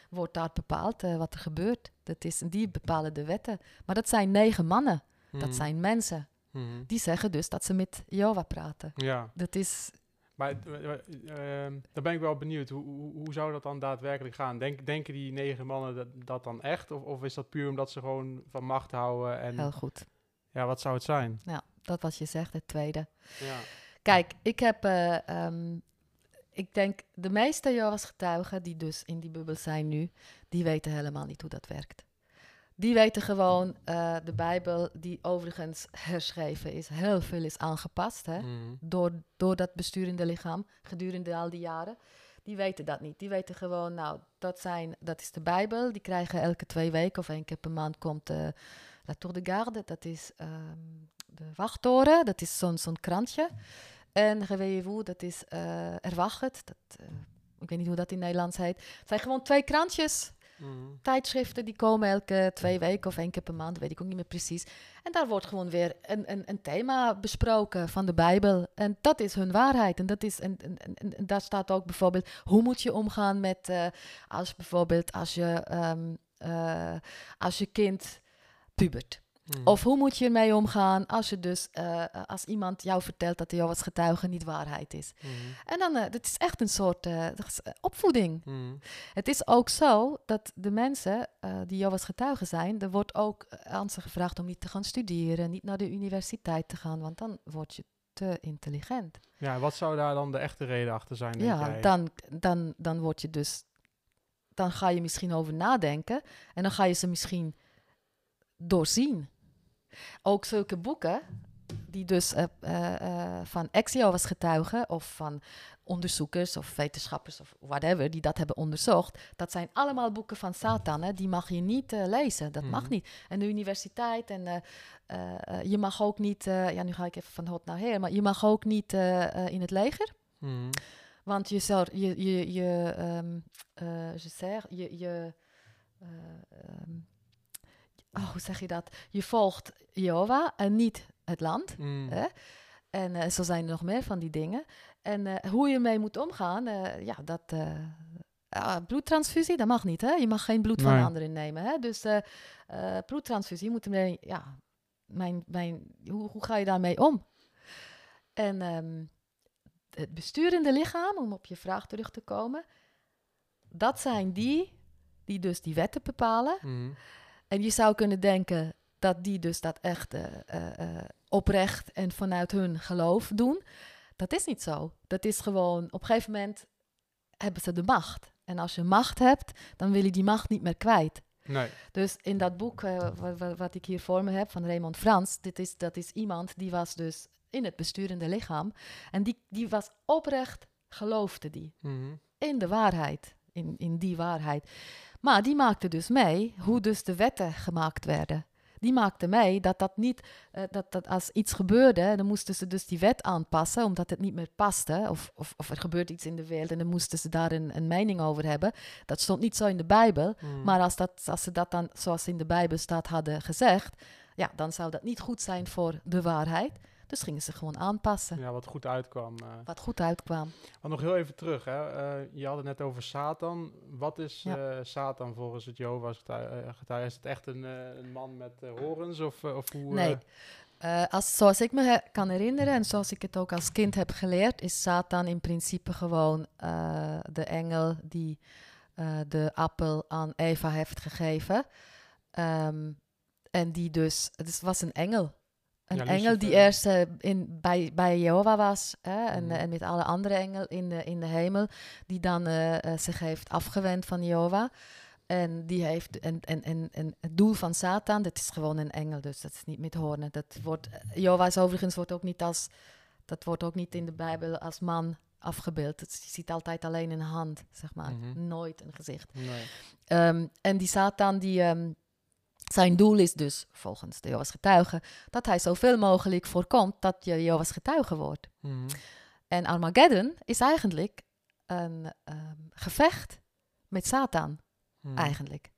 wordt daar bepaald eh, wat er gebeurt. Dat is, die bepalen de wetten. Maar dat zijn negen mannen, dat Mhm. zijn mensen. Mhm. Die zeggen dus dat ze met Jehovah praten. Ja, Dat is maar eh, eh, ehm, dan ben ik wel benieuwd. Hoe, hoe, hoe zou dat dan daadwerkelijk gaan? Denk, denken die negen mannen dat, dat dan echt? Of, of is dat puur omdat ze gewoon van macht houden? En heel goed. Ja, wat zou het zijn? Ja, dat wat je zegt, het tweede. Ja. Kijk, ik heb, eh, ehm, ik denk, de meeste Jehovah's getuigen die dus in die bubbel zijn nu, die weten helemaal niet hoe dat werkt. Die weten gewoon, eh, de Bijbel, die overigens herschreven is, heel veel is aangepast hè, Mhm. door, door dat besturende lichaam gedurende al die jaren. Die weten dat niet. Die weten gewoon, nou, dat, zijn, dat is de Bijbel. Die krijgen elke twee weken of één keer per maand komt eh La Tour de Garde. Dat is ehm, de wachttoren. Dat is zo'n zo'n krantje. En Reveillez-vous, dat is eh Erwachet. Dat, eh, ik weet niet hoe dat in Nederlands heet. Het zijn gewoon twee krantjes Mhm. tijdschriften die komen elke twee weken of één keer per maand, weet ik ook niet meer precies. En daar wordt gewoon weer een, een, een thema besproken van de Bijbel. En dat is hun waarheid. En, dat is, en, en, en, en daar staat ook bijvoorbeeld, hoe moet je omgaan met, eh, als bijvoorbeeld als je, ehm, eh, als je kind pubert. Mhm. Of hoe moet je ermee omgaan als je dus, eh, als iemand jou vertelt dat de Jehovah's getuige niet waarheid is. Mhm. En dan, eh dat is echt een soort eh, eh, opvoeding. Mhm. Het is ook zo dat de mensen eh, die Jehovah's getuigen zijn, er wordt ook eh, aan ze gevraagd om niet te gaan studeren, niet naar de universiteit te gaan, want dan word je te intelligent. Ja, wat zou daar dan de echte reden achter zijn, denk Ja, jij? dan, dan, dan word je dus, dan ga je misschien over nadenken en dan ga je ze misschien doorzien. Ook zulke boeken, die dus eh, eh, eh, van ex-Jehovah's getuigen of van onderzoekers of wetenschappers of whatever, die dat hebben onderzocht, dat zijn allemaal boeken van Satan. Hè? Die mag je niet lezen, dat mag Mhm. niet. En de universiteit en je mag ook niet, ja nu ga ik even van hot naar her, maar je mag ook niet in het leger. Mhm. Want je zou, je, je, je, eh, je je, je, eh, ehm, oh, hoe zeg je dat? Je volgt Jehovah en niet het land. Mhm. Hè? En eh, zo zijn er nog meer van die dingen. En eh, hoe je mee moet omgaan, eh, ja, dat... ah, bloedtransfusie, dat mag niet, hè? Je mag geen bloed van anderen nemen, hè? Dus bloedtransfusie, je moet ermee... Ja, mijn, mijn, hoe, hoe ga je daarmee om? En ehm, het besturende lichaam, om op je vraag terug te komen... Dat zijn die die dus die wetten bepalen. Mhm. En je zou kunnen denken dat die dus dat echt eh, eh, eh, oprecht en vanuit hun geloof doen. Dat is niet zo. Dat is gewoon, op een gegeven moment hebben ze de macht. En als je macht hebt, dan wil je die macht niet meer kwijt. Nee. Dus in dat boek eh, wa- wa- wat, ik hier voor me heb van Raymond Frans, dit is, dat is iemand die was dus in het besturende lichaam. En die, die was oprecht, geloofde die Mhm. in de waarheid, in, in die waarheid. Maar die maakte dus mee hoe dus de wetten gemaakt werden. Die maakte mee dat dat niet, eh, dat, dat als iets gebeurde, dan moesten ze dus die wet aanpassen, omdat het niet meer paste. Of, of, of er gebeurt iets in de wereld en dan moesten ze daar een, een mening over hebben. Dat stond niet zo in de Bijbel. Mhm. Maar als, dat, als ze dat dan, zoals in de Bijbel staat, hadden gezegd, ja, dan zou dat niet goed zijn voor de waarheid. Dus gingen ze gewoon aanpassen, Ja, wat goed uitkwam. eh. wat goed uitkwam. Maar nog heel even terug, hè. Eh, je had het net over Satan. Wat is Ja. eh, Satan volgens het Jehovah's getuige? Is het echt een, een man met horens? Of, of hoe... Nee. als, zoals ik me he- kan herinneren en zoals ik het ook als kind heb geleerd, is Satan in principe gewoon de engel die de appel aan Eva heeft gegeven. Ehm, en die dus, het was een engel. Een Ja, engel die eerst eh, in, bij, bij Jehovah was hè, en, Mhm. en met alle andere engelen in de, in de hemel, die dan eh, eh, zich heeft afgewend van Jehovah. En, die heeft, en, en, en, en het doel van Satan, dat is gewoon een engel, dus dat is niet met hoornen. Dat wordt, Jehovah is overigens wordt ook niet als, dat wordt ook niet in de Bijbel als man afgebeeld. Het, je ziet altijd alleen een hand, zeg maar, Mhm. nooit een gezicht. nee. Ehm, en die Satan, die, ehm, zijn doel is dus, volgens de Jehovah's getuigen, dat hij zoveel mogelijk voorkomt dat je Jehovah's getuige wordt. Mhm. En Armageddon is eigenlijk een ehm, gevecht met Satan, Mhm. eigenlijk.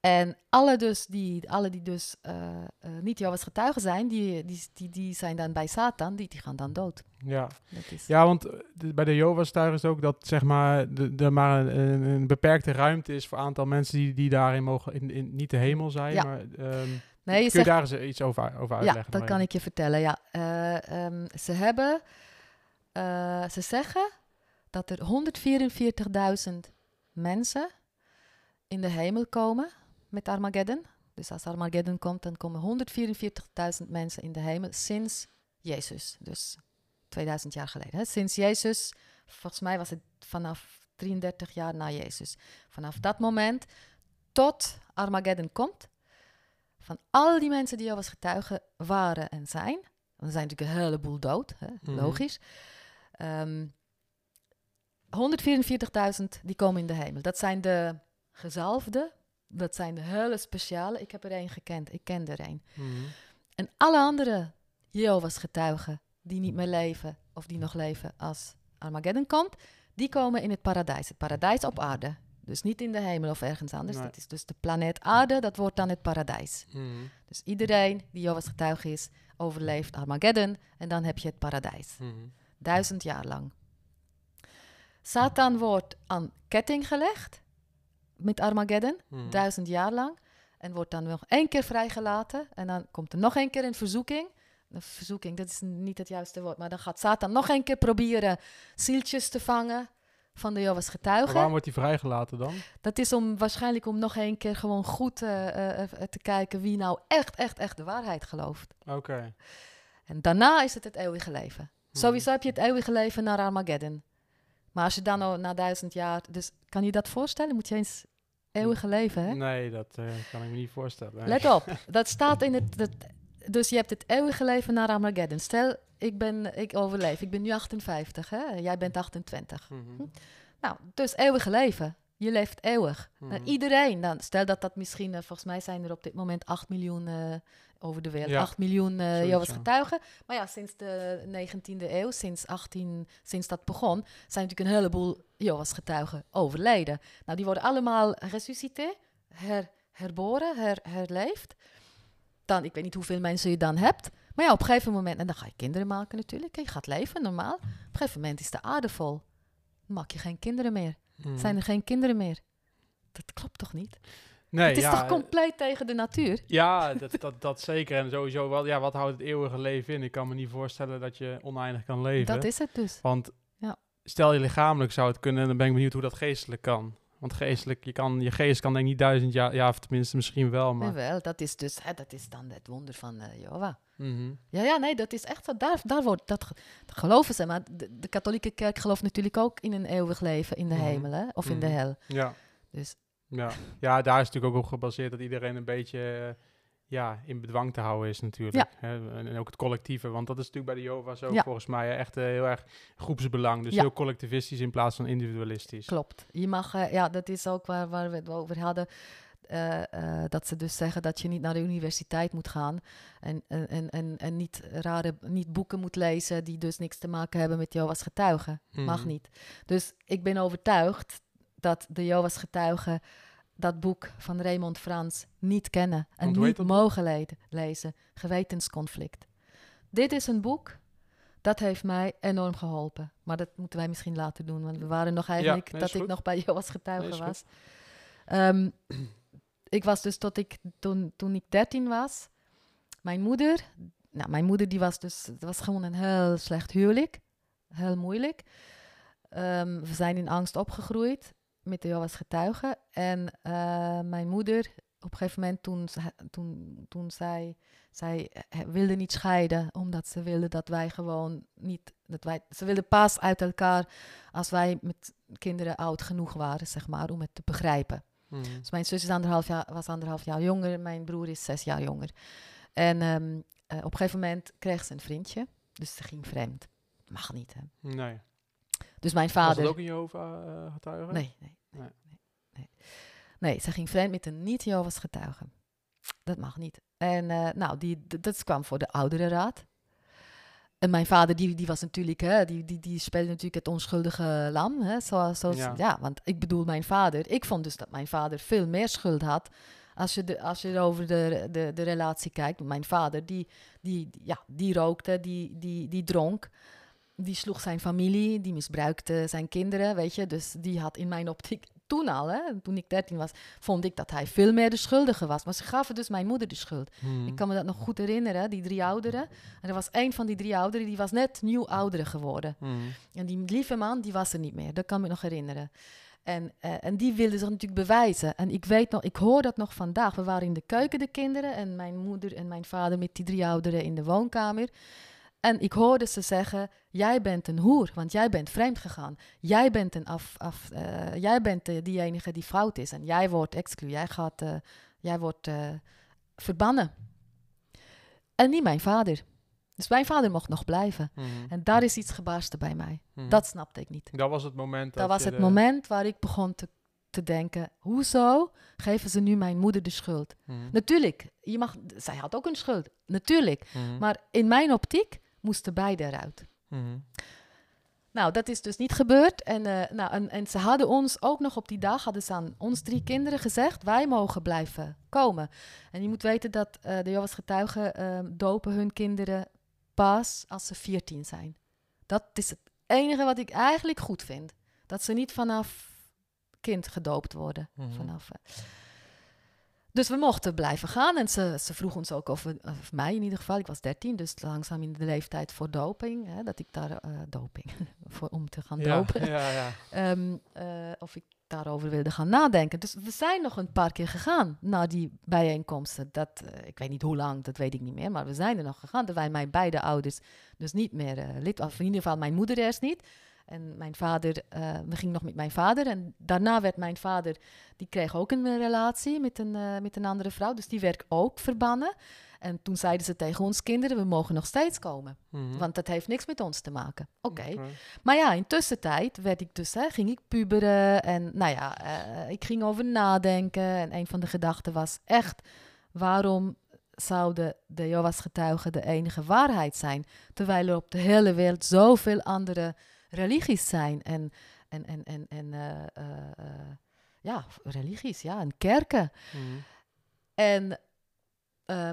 En alle, dus die, alle die dus eh, eh, niet Jehovah's getuigen zijn, die, die, die, die zijn dan bij Satan, die, die gaan dan dood. Ja. Dat is, ja, want eh, de- bij de Jehovah's tuigen is ook dat zeg maar, er maar een, een, beperkte ruimte is voor een aantal mensen die, die daarin mogen, in, in, niet de hemel zijn. Ja. Maar, ehm, nee, kun je je zegt, daar eens iets over, over ja, uitleggen? dat kan ik je vertellen. Ja. Eh, ehm, ze hebben, ze zeggen dat er 144.000 mensen in de hemel komen met Armageddon. Dus als Armageddon komt, dan komen 144.000 mensen in de hemel sinds Jezus. Dus 2000 jaar geleden. Hè? Sinds Jezus, volgens mij was het vanaf 33 jaar na Jezus. Vanaf dat moment tot Armageddon komt, van al die mensen die Jehovah's getuigen waren en zijn, er zijn natuurlijk een heleboel dood, hè? Mhm. logisch. Ehm 144.000 die komen in de hemel. Dat zijn de gezalfden, dat zijn de hele speciale. Ik heb er één gekend, ik ken er één. Mhm. En alle andere Jehovah's getuigen die niet meer leven of die nog leven als Armageddon komt, die komen in het paradijs. Het paradijs op aarde. Dus niet in de hemel of ergens anders. Nee. Dat is dus de planeet aarde, dat wordt dan het paradijs. Mhm. Dus iedereen die Jehovah's getuige is, overleeft Armageddon en dan heb je het paradijs. Mhm. Duizend jaar lang. Satan wordt aan ketting gelegd met Armageddon, Mhm. duizend jaar lang. En wordt dan nog één keer vrijgelaten. En dan komt er nog één keer een verzoeking. Een verzoeking, dat is niet het juiste woord. Maar dan gaat Satan nog één keer proberen zieltjes te vangen van de Jehovah's Maar getuigen. waarom wordt hij vrijgelaten dan? Dat is om waarschijnlijk om nog één keer gewoon goed eh, eh, eh, te kijken wie nou echt, echt, echt de waarheid gelooft. Oké. En daarna is het het eeuwige leven. Mhm. Sowieso heb je het eeuwige leven naar Armageddon. Maar als je dan al na duizend jaar... Dus kan je dat voorstellen? Moet je eens eeuwige leven, hè? Nee, dat eh, kan ik me niet voorstellen. Let op, <laughs> dat staat in het... Dat, dus je hebt het eeuwige leven naar Armageddon. Stel, ik, ben, ik overleef. Ik ben nu 58, hè? Jij bent 28. Mhm. Nou, dus eeuwige leven. Je leeft eeuwig. Nou, iedereen, dan, stel dat dat misschien... eh, volgens mij zijn er op dit moment 8 miljoen eh, over de wereld. Ja, 8 miljoen eh zoiets, Jehovah's getuigen. Maar ja, sinds de 19e eeuw, sinds, 18, sinds dat begon... zijn natuurlijk een heleboel Jehovah's getuigen overleden. Nou, die worden allemaal resuscité, her, herboren, her, herleefd. Dan, ik weet niet hoeveel mensen je dan hebt... Maar ja, op een gegeven moment, en dan ga je kinderen maken natuurlijk. en Je gaat leven, normaal. Op een gegeven moment is de aarde vol. Dan maak je geen kinderen meer. Mhm. Zijn er geen kinderen meer? Dat klopt toch niet? Nee, het is ja, toch compleet tegen de natuur? Ja, <laughs> dat, dat, dat zeker. En sowieso, wel, ja, wat houdt het eeuwige leven in? Ik kan me niet voorstellen dat je oneindig kan leven. Dat is het dus. Want Ja. stel je lichamelijk zou het kunnen, dan ben ik benieuwd hoe dat geestelijk kan. Want geestelijk, je, kan, je geest kan denk ik niet duizend jaar, ja, of tenminste misschien wel, maar... Jawel, dat is dus, hè, dat is dan het wonder van eh Jehovah. Mhm. Ja, ja, nee, dat is echt zo. Daar, daar wordt, dat, ge- dat geloven ze. Maar de, de katholieke kerk gelooft natuurlijk ook in een eeuwig leven in de Mhm. hemel, hè? Of in de Mhm. hel. Ja. Dus Ja. ja, daar is natuurlijk ook op gebaseerd dat iedereen een beetje eh, ja, in bedwang te houden is natuurlijk. Hè? En, en ook het collectieve, want dat is natuurlijk bij de Jehovah's ook Ja. volgens mij echt eh, heel erg groepsbelang. Dus Ja. heel collectivistisch in plaats van individualistisch. klopt. Je mag, eh, ja, dat is ook waar, waar we het over hadden. eh, dat ze dus zeggen dat je niet naar de universiteit moet gaan en, en, en, en, niet, rare, niet boeken moet lezen die dus niks te maken hebben met Jehovah's getuigen. Mag Mhm. niet. Dus ik ben overtuigd dat de Jehovah's getuigen dat boek van Raymond Frans niet kennen en niet mogen le- lezen. Gewetensconflict. Dit is een boek dat heeft mij enorm geholpen. Maar dat moeten wij misschien later doen, want we waren nog eigenlijk nee, dat ik nog bij Jehovah's getuigen Nee, is was. Ehm, ik was dus tot ik, toen, toen ik 13 was, mijn moeder, nou, mijn moeder die was dus, het was gewoon een heel slecht huwelijk, heel moeilijk. Ehm, we zijn in angst opgegroeid met de Jehovah's getuigen. En eh, mijn moeder, op een gegeven moment toen, toen, toen zij, zij eh, wilde niet scheiden, omdat ze wilde dat wij gewoon niet, dat wij, ze wilde pas uit elkaar als wij met kinderen oud genoeg waren, zeg maar, om het te begrijpen. Mhm. Dus mijn zus is anderhalf jaar, was anderhalf jaar jonger, mijn broer is zes jaar jonger. En ehm, eh, op een gegeven moment kreeg ze een vriendje, dus ze ging vreemd. Mag niet, hè. Nee. Dus mijn Was vader... dat ook een Jehovah-getuige? Nee, nee, nee, Nee. nee, nee. Nee, ze ging vreemd met een niet-Jehovah's getuige. Dat mag niet. En eh, nou, die, dat kwam voor de oudere raad. En mijn vader, die, die was natuurlijk, hè, die, die, die speelde natuurlijk het onschuldige lam. Hè, zoals, zoals, Ja. ja. want ik bedoel, mijn vader, ik vond dus dat mijn vader veel meer schuld had. Als je, de, als je over de, de, de relatie kijkt. Mijn vader, die, die, ja, die rookte, die, die, die dronk. Die sloeg zijn familie, die misbruikte zijn kinderen, weet je. Dus die had in mijn optiek toen al, hè, toen ik 13 was, vond ik dat hij veel meer de schuldige was. Maar ze gaven dus mijn moeder de schuld. Mhm. Ik kan me dat nog goed herinneren, die drie ouderen. En er was één van die drie ouderen, die was net nieuw oudere geworden. Mhm. En die lieve man, die was er niet meer. Dat kan me nog herinneren. En, eh, en die wilde zich natuurlijk bewijzen. En ik weet nog, ik hoor dat nog vandaag. We waren in de keuken, de kinderen. En mijn moeder en mijn vader met die drie ouderen in de woonkamer. En ik hoorde ze zeggen: Jij bent een hoer, want jij bent vreemd gegaan. Jij bent, een af, af, eh, jij bent eh, die enige die fout is. En jij wordt exclu. Jij, gaat, eh, jij wordt eh, verbannen. En niet mijn vader. Dus mijn vader mocht nog blijven. Mhm. En daar is iets gebarsten bij mij. Mhm. Dat snapte ik niet. dat was het moment. Dat was het de- moment waar ik begon te, te denken: hoezo geven ze nu mijn moeder de schuld? Mhm. Natuurlijk, je mag, zij had ook een schuld, natuurlijk. Maar in mijn optiek moesten beide eruit. Mhm. Nou, dat is dus niet gebeurd. En, eh, nou, en, en ze hadden ons ook nog op die dag, hadden ze aan ons drie kinderen gezegd, wij mogen blijven komen. En je moet weten dat eh, de Jehovah's getuigen eh, dopen hun kinderen pas als ze 14 zijn. Dat is het enige wat ik eigenlijk goed vind. Dat ze niet vanaf kind gedoopt worden. Mhm. Vanaf, eh. Dus we mochten blijven gaan. En ze, ze vroeg ons ook of, we, of mij in ieder geval. Ik was 13, dus langzaam in de leeftijd voor doping. Hè, dat ik daar eh, doping <laughs> voor, om te gaan Ja, dopen. ja, ja. Ehm, eh, of ik daarover wilde gaan nadenken. Dus we zijn nog een paar keer gegaan naar die bijeenkomsten. Dat, eh, ik weet niet hoe lang, dat weet ik niet meer. Maar we zijn er nog gegaan. Terwijl mijn beide ouders dus niet meer lid Of in ieder geval mijn moeder eerst niet. En mijn vader, eh, we gingen nog met mijn vader. En daarna werd mijn vader, die kreeg ook een eh, relatie met een, eh, met een andere vrouw. Dus die werd ook verbannen. En toen zeiden ze tegen ons kinderen, we mogen nog steeds komen. Mhm. Want dat heeft niks met ons te maken. Oké. Maar ja, in tussentijd werd ik dus, hè, ging ik puberen en nou ja, ik ging over nadenken. En een van de gedachten was echt, waarom zouden de Jehovah's getuigen de enige waarheid zijn? Terwijl er op de hele wereld zoveel andere religies zijn en, en, en, en, en eh, eh, eh, ja, religies, ja, en kerken. Mhm. En,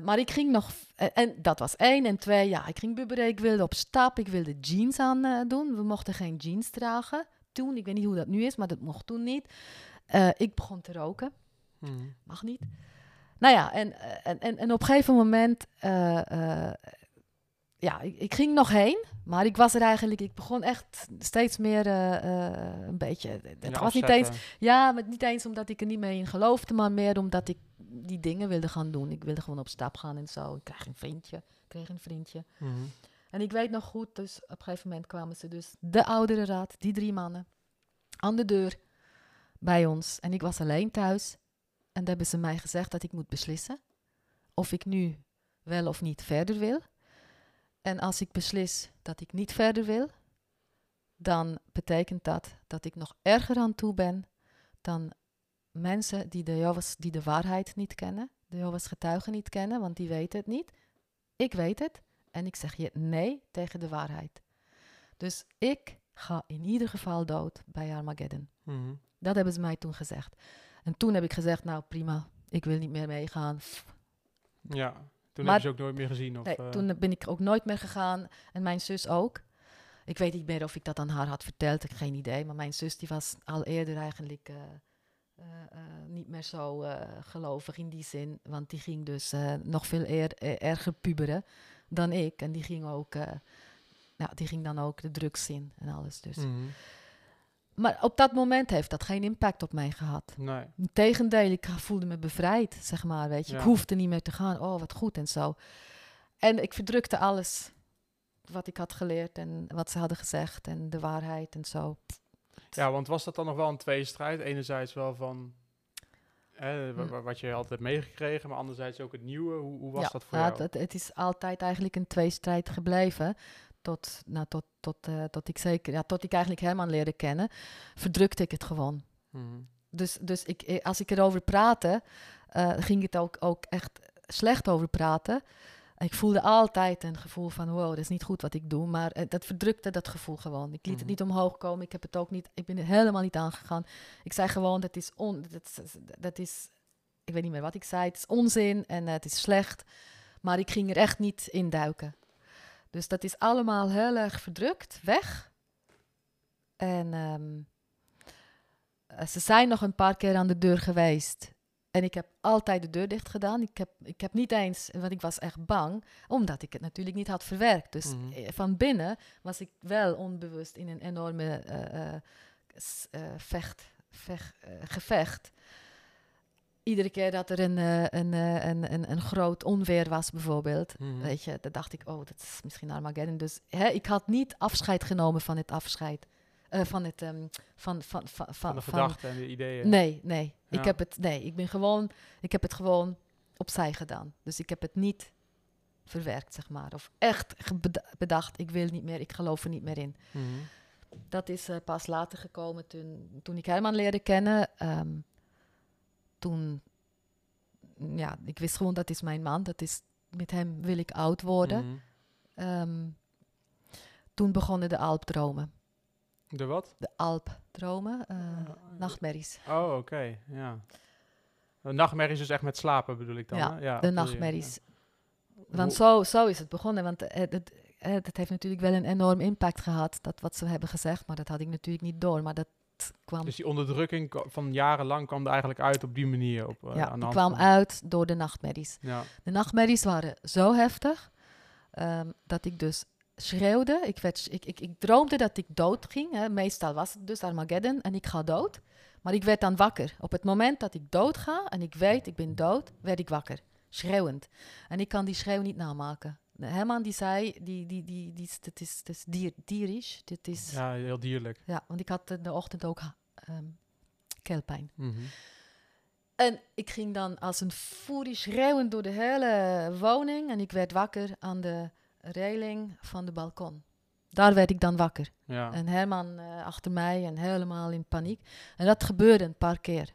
maar ik ging nog, en, en dat was één. En twee, ja, ik ging bubberen, ik wilde op stap, ik wilde jeans aan doen. We mochten geen jeans dragen toen. Ik weet niet hoe dat nu is, maar dat mocht toen niet. Ik begon te roken, Mhm. mag niet. Nou ja, en, en, en, en op een gegeven moment, ja, ik, ik ging nog heen, maar ik was er eigenlijk, ik begon echt steeds meer eh, eh, een beetje, het was niet eens, ja, maar niet eens omdat ik er niet meer in geloofde, maar meer omdat ik die dingen wilde gaan doen. Ik wilde gewoon op stap gaan en zo. Ik kreeg een vriendje, ik kreeg een vriendje. Mhm. En ik weet nog goed, dus op een gegeven moment kwamen ze dus, de oudere raad, die drie mannen, aan de deur bij ons. En ik was alleen thuis. En daar hebben ze mij gezegd dat ik moet beslissen of ik nu wel of niet verder wil. En als ik beslis dat ik niet verder wil, dan betekent dat dat ik nog erger aan toe ben dan mensen die de, Jehovah's, die de waarheid niet kennen, de Jehovah's getuigen niet kennen, want die weten het niet. Ik weet het en ik zeg je nee tegen de waarheid. Dus ik ga in ieder geval dood bij Armageddon. Mhm. Dat hebben ze mij toen gezegd. En toen heb ik gezegd, nou prima, ik wil niet meer meegaan. Ja, toen Maar- heb je ze ook nooit meer gezien. Of, Nee, eh, toen ben ik ook nooit meer gegaan. En mijn zus ook. Ik weet niet meer of ik dat aan haar had verteld, ik heb geen idee. Maar mijn zus die was al eerder eigenlijk eh, eh, niet meer zo gelovig in die zin. Want die ging dus nog veel eer, eh, erger puberen dan ik. En die ging ook, ja, die ging dan ook de drugs in en alles dus. mhm. Maar op dat moment heeft dat geen impact op mij gehad. Nee. Integendeel, ik voelde me bevrijd, zeg maar, weet je. Ja. Ik hoefde niet meer te gaan. Oh, wat goed en zo. En ik verdrukte alles wat ik had geleerd en wat ze hadden gezegd en de waarheid en zo. Ja, want was dat dan nog wel een tweestrijd? Enerzijds wel van Hm. wa- wat je altijd meegekregen, maar anderzijds ook het nieuwe. Hoe, hoe was ja, dat voor ja, jou? Het, het is altijd eigenlijk een tweestrijd gebleven. Tot, nou, tot, tot, tot ik zeker, ja, tot ik eigenlijk Herman leerde kennen, verdrukte ik het gewoon. Mhm. Dus, dus ik, eh, als ik erover praatte, eh, ging het ook, ook echt slecht over praten. Ik voelde altijd een gevoel van, wow, dat is niet goed wat ik doe. Maar dat verdrukte dat gevoel gewoon. Ik liet Mhm. het niet omhoog komen. Ik heb het ook niet, ik ben er helemaal niet aangegaan. Ik zei gewoon, dat is, on, dat, is- dat is, ik weet niet meer wat ik zei. Het is onzin en het is slecht. Maar ik ging er echt niet in duiken. Dus dat is allemaal heel erg verdrukt, weg. En ehm, eh, ze zijn nog een paar keer aan de deur geweest. En ik heb altijd de deur dicht gedaan. Ik heb, ik heb niet eens, want ik was echt bang, omdat ik het natuurlijk niet had verwerkt. Dus Mhm. eh, van binnen was ik wel onbewust in een enorme eh, vecht, vecht, gevecht. Iedere keer dat er een, eh, een, eh, een, een, een groot onweer was, bijvoorbeeld, Mhm. weet je, dan dacht ik, oh, dat is misschien Armageddon. Dus hè, ik had niet afscheid genomen van het afscheid. eh, van het, ehm, van, van, van, van, Van de gedachten en de ideeën. Nee, nee. Ja. Ik heb het, nee, ik ben gewoon, ik heb het gewoon opzij gedaan. Dus ik heb het niet verwerkt, zeg maar. Of echt bedacht, ik wil niet meer, ik geloof er niet meer in. Mhm. Dat is pas later gekomen toen, toen ik Herman leerde kennen. Ehm, toen, ja, ik wist gewoon dat is mijn man. Dat is, met hem wil ik oud worden. Mhm. Ehm, toen begonnen de alpdromen. De wat? De alpdromen, eh, nachtmerries. Oh, oké. Ja. Een nachtmerrie is dus echt met slapen bedoel ik dan, Ja, hè? Ja, de nachtmerries. ja. Want zo, zo is het begonnen. Want eh, het, het, het, het heeft natuurlijk wel een enorm impact gehad, dat wat ze hebben gezegd. Maar dat had ik natuurlijk niet door. Maar dat kwam, Dus die onderdrukking van jarenlang kwam er eigenlijk uit op die manier. Op, eh, ja, aan die kwam van- uit door de nachtmerries. Ja. De nachtmerries waren zo heftig ehm, dat ik dus schreeuwde. Ik, werd, ik, ik, ik droomde dat ik dood ging. Hè. Meestal was het dus Armageddon en ik ga dood. Maar ik werd dan wakker. Op het moment dat ik dood ga en ik weet ik ben dood, werd ik wakker. Schreeuwend. En ik kan die schreeuw niet namaken. Herman die zei, die, die, die, die, is- dit is, dit is dier, dierisch. Dit is, ja. ja, heel dierlijk. want ik had in de ochtend ook ehm keelpijn. Mhm. En ik ging dan als een furie schreeuwend door de hele woning. En ik werd wakker aan de reling van de balkon. Daar werd ik dan wakker. Ja. En Herman eh, achter mij en helemaal in paniek. En dat gebeurde een paar keer.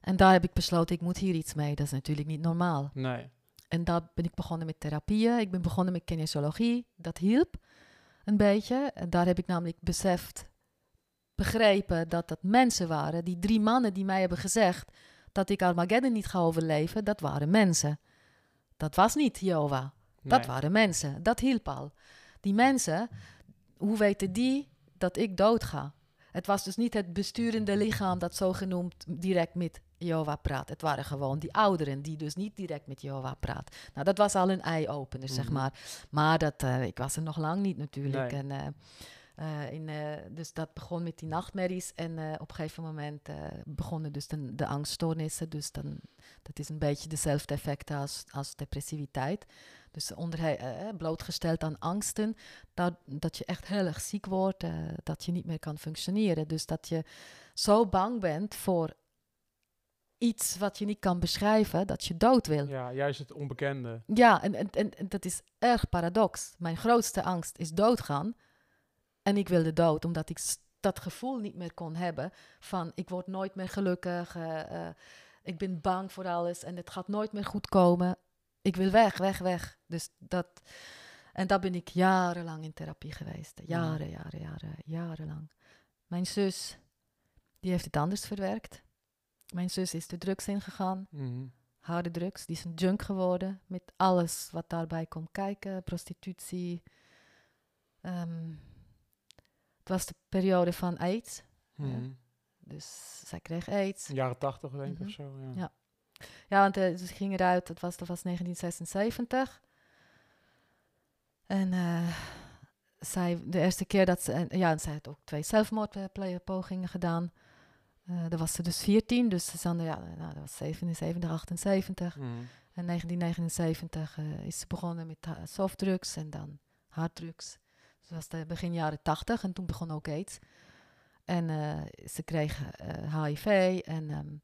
En daar heb ik besloten, ik moet hier iets mee. Dat is natuurlijk niet normaal. Nee. En daar ben ik begonnen met therapieën. Ik ben begonnen met kinesiologie. Dat hielp een beetje. En daar heb ik namelijk beseft, begrepen dat dat mensen waren. Die drie mannen die mij hebben gezegd dat ik Armageddon niet ga overleven, dat waren mensen. Dat was niet Jehovah. Dat Nee. waren mensen. Dat hielp al. Die mensen, hoe weten die dat ik dood ga? Het was dus niet het besturende lichaam dat zogenoemd direct met Jehovah praat. Het waren gewoon die ouderen die dus niet direct met Jehovah praat. Nou, dat was al een eye-opener, zeg Mhm. maar. Maar dat, eh, ik was er nog lang niet natuurlijk. Nee. En, eh, eh, in, dus dat begon met die nachtmerries. En op een gegeven moment begonnen dus de, de angststoornissen. Dus dan, dat is een beetje dezelfde effecten als, als depressiviteit. Dus onder, blootgesteld aan angsten, dat, dat je echt heel erg ziek wordt, dat je niet meer kan functioneren. Dus dat je zo bang bent voor iets wat je niet kan beschrijven, dat je dood wil. Ja, juist het onbekende. Ja, en, en, en, en dat is erg paradox. Mijn grootste angst is doodgaan. En ik wilde dood, omdat ik dat gevoel niet meer kon hebben van ik word nooit meer gelukkig, eh, eh, ik ben bang voor alles en het gaat nooit meer goed komen. Ik wil weg, weg, weg. Dus dat, en daar ben ik jarenlang in therapie geweest. Jaren, jaren, jaren, jarenlang. Mijn zus, die heeft het anders verwerkt. Mijn zus is de drugs ingegaan Mhm. harde drugs. Die is een junk geworden met alles wat daarbij komt kijken. Prostitutie. Ehm, het was de periode van AIDS. Mhm. Dus zij kreeg AIDS. Jaren tachtig denk ik Mhm. of zo. Ja. Ja. Ja, want eh, ze ging eruit. Dat was, dat was 1976. En eh, zij, de eerste keer dat ze... ja, en zij had ook twee zelfmoordpogingen gedaan. Eh dan was ze dus 14, dus ze zat, ja, nou, dat was 77, 78. Mhm. In 1979 eh, is ze begonnen met ha- softdrugs en dan harddrugs. Dus dat was de begin jaren 80 en toen begon ook AIDS. En eh, ze kreeg eh, HIV en ehm,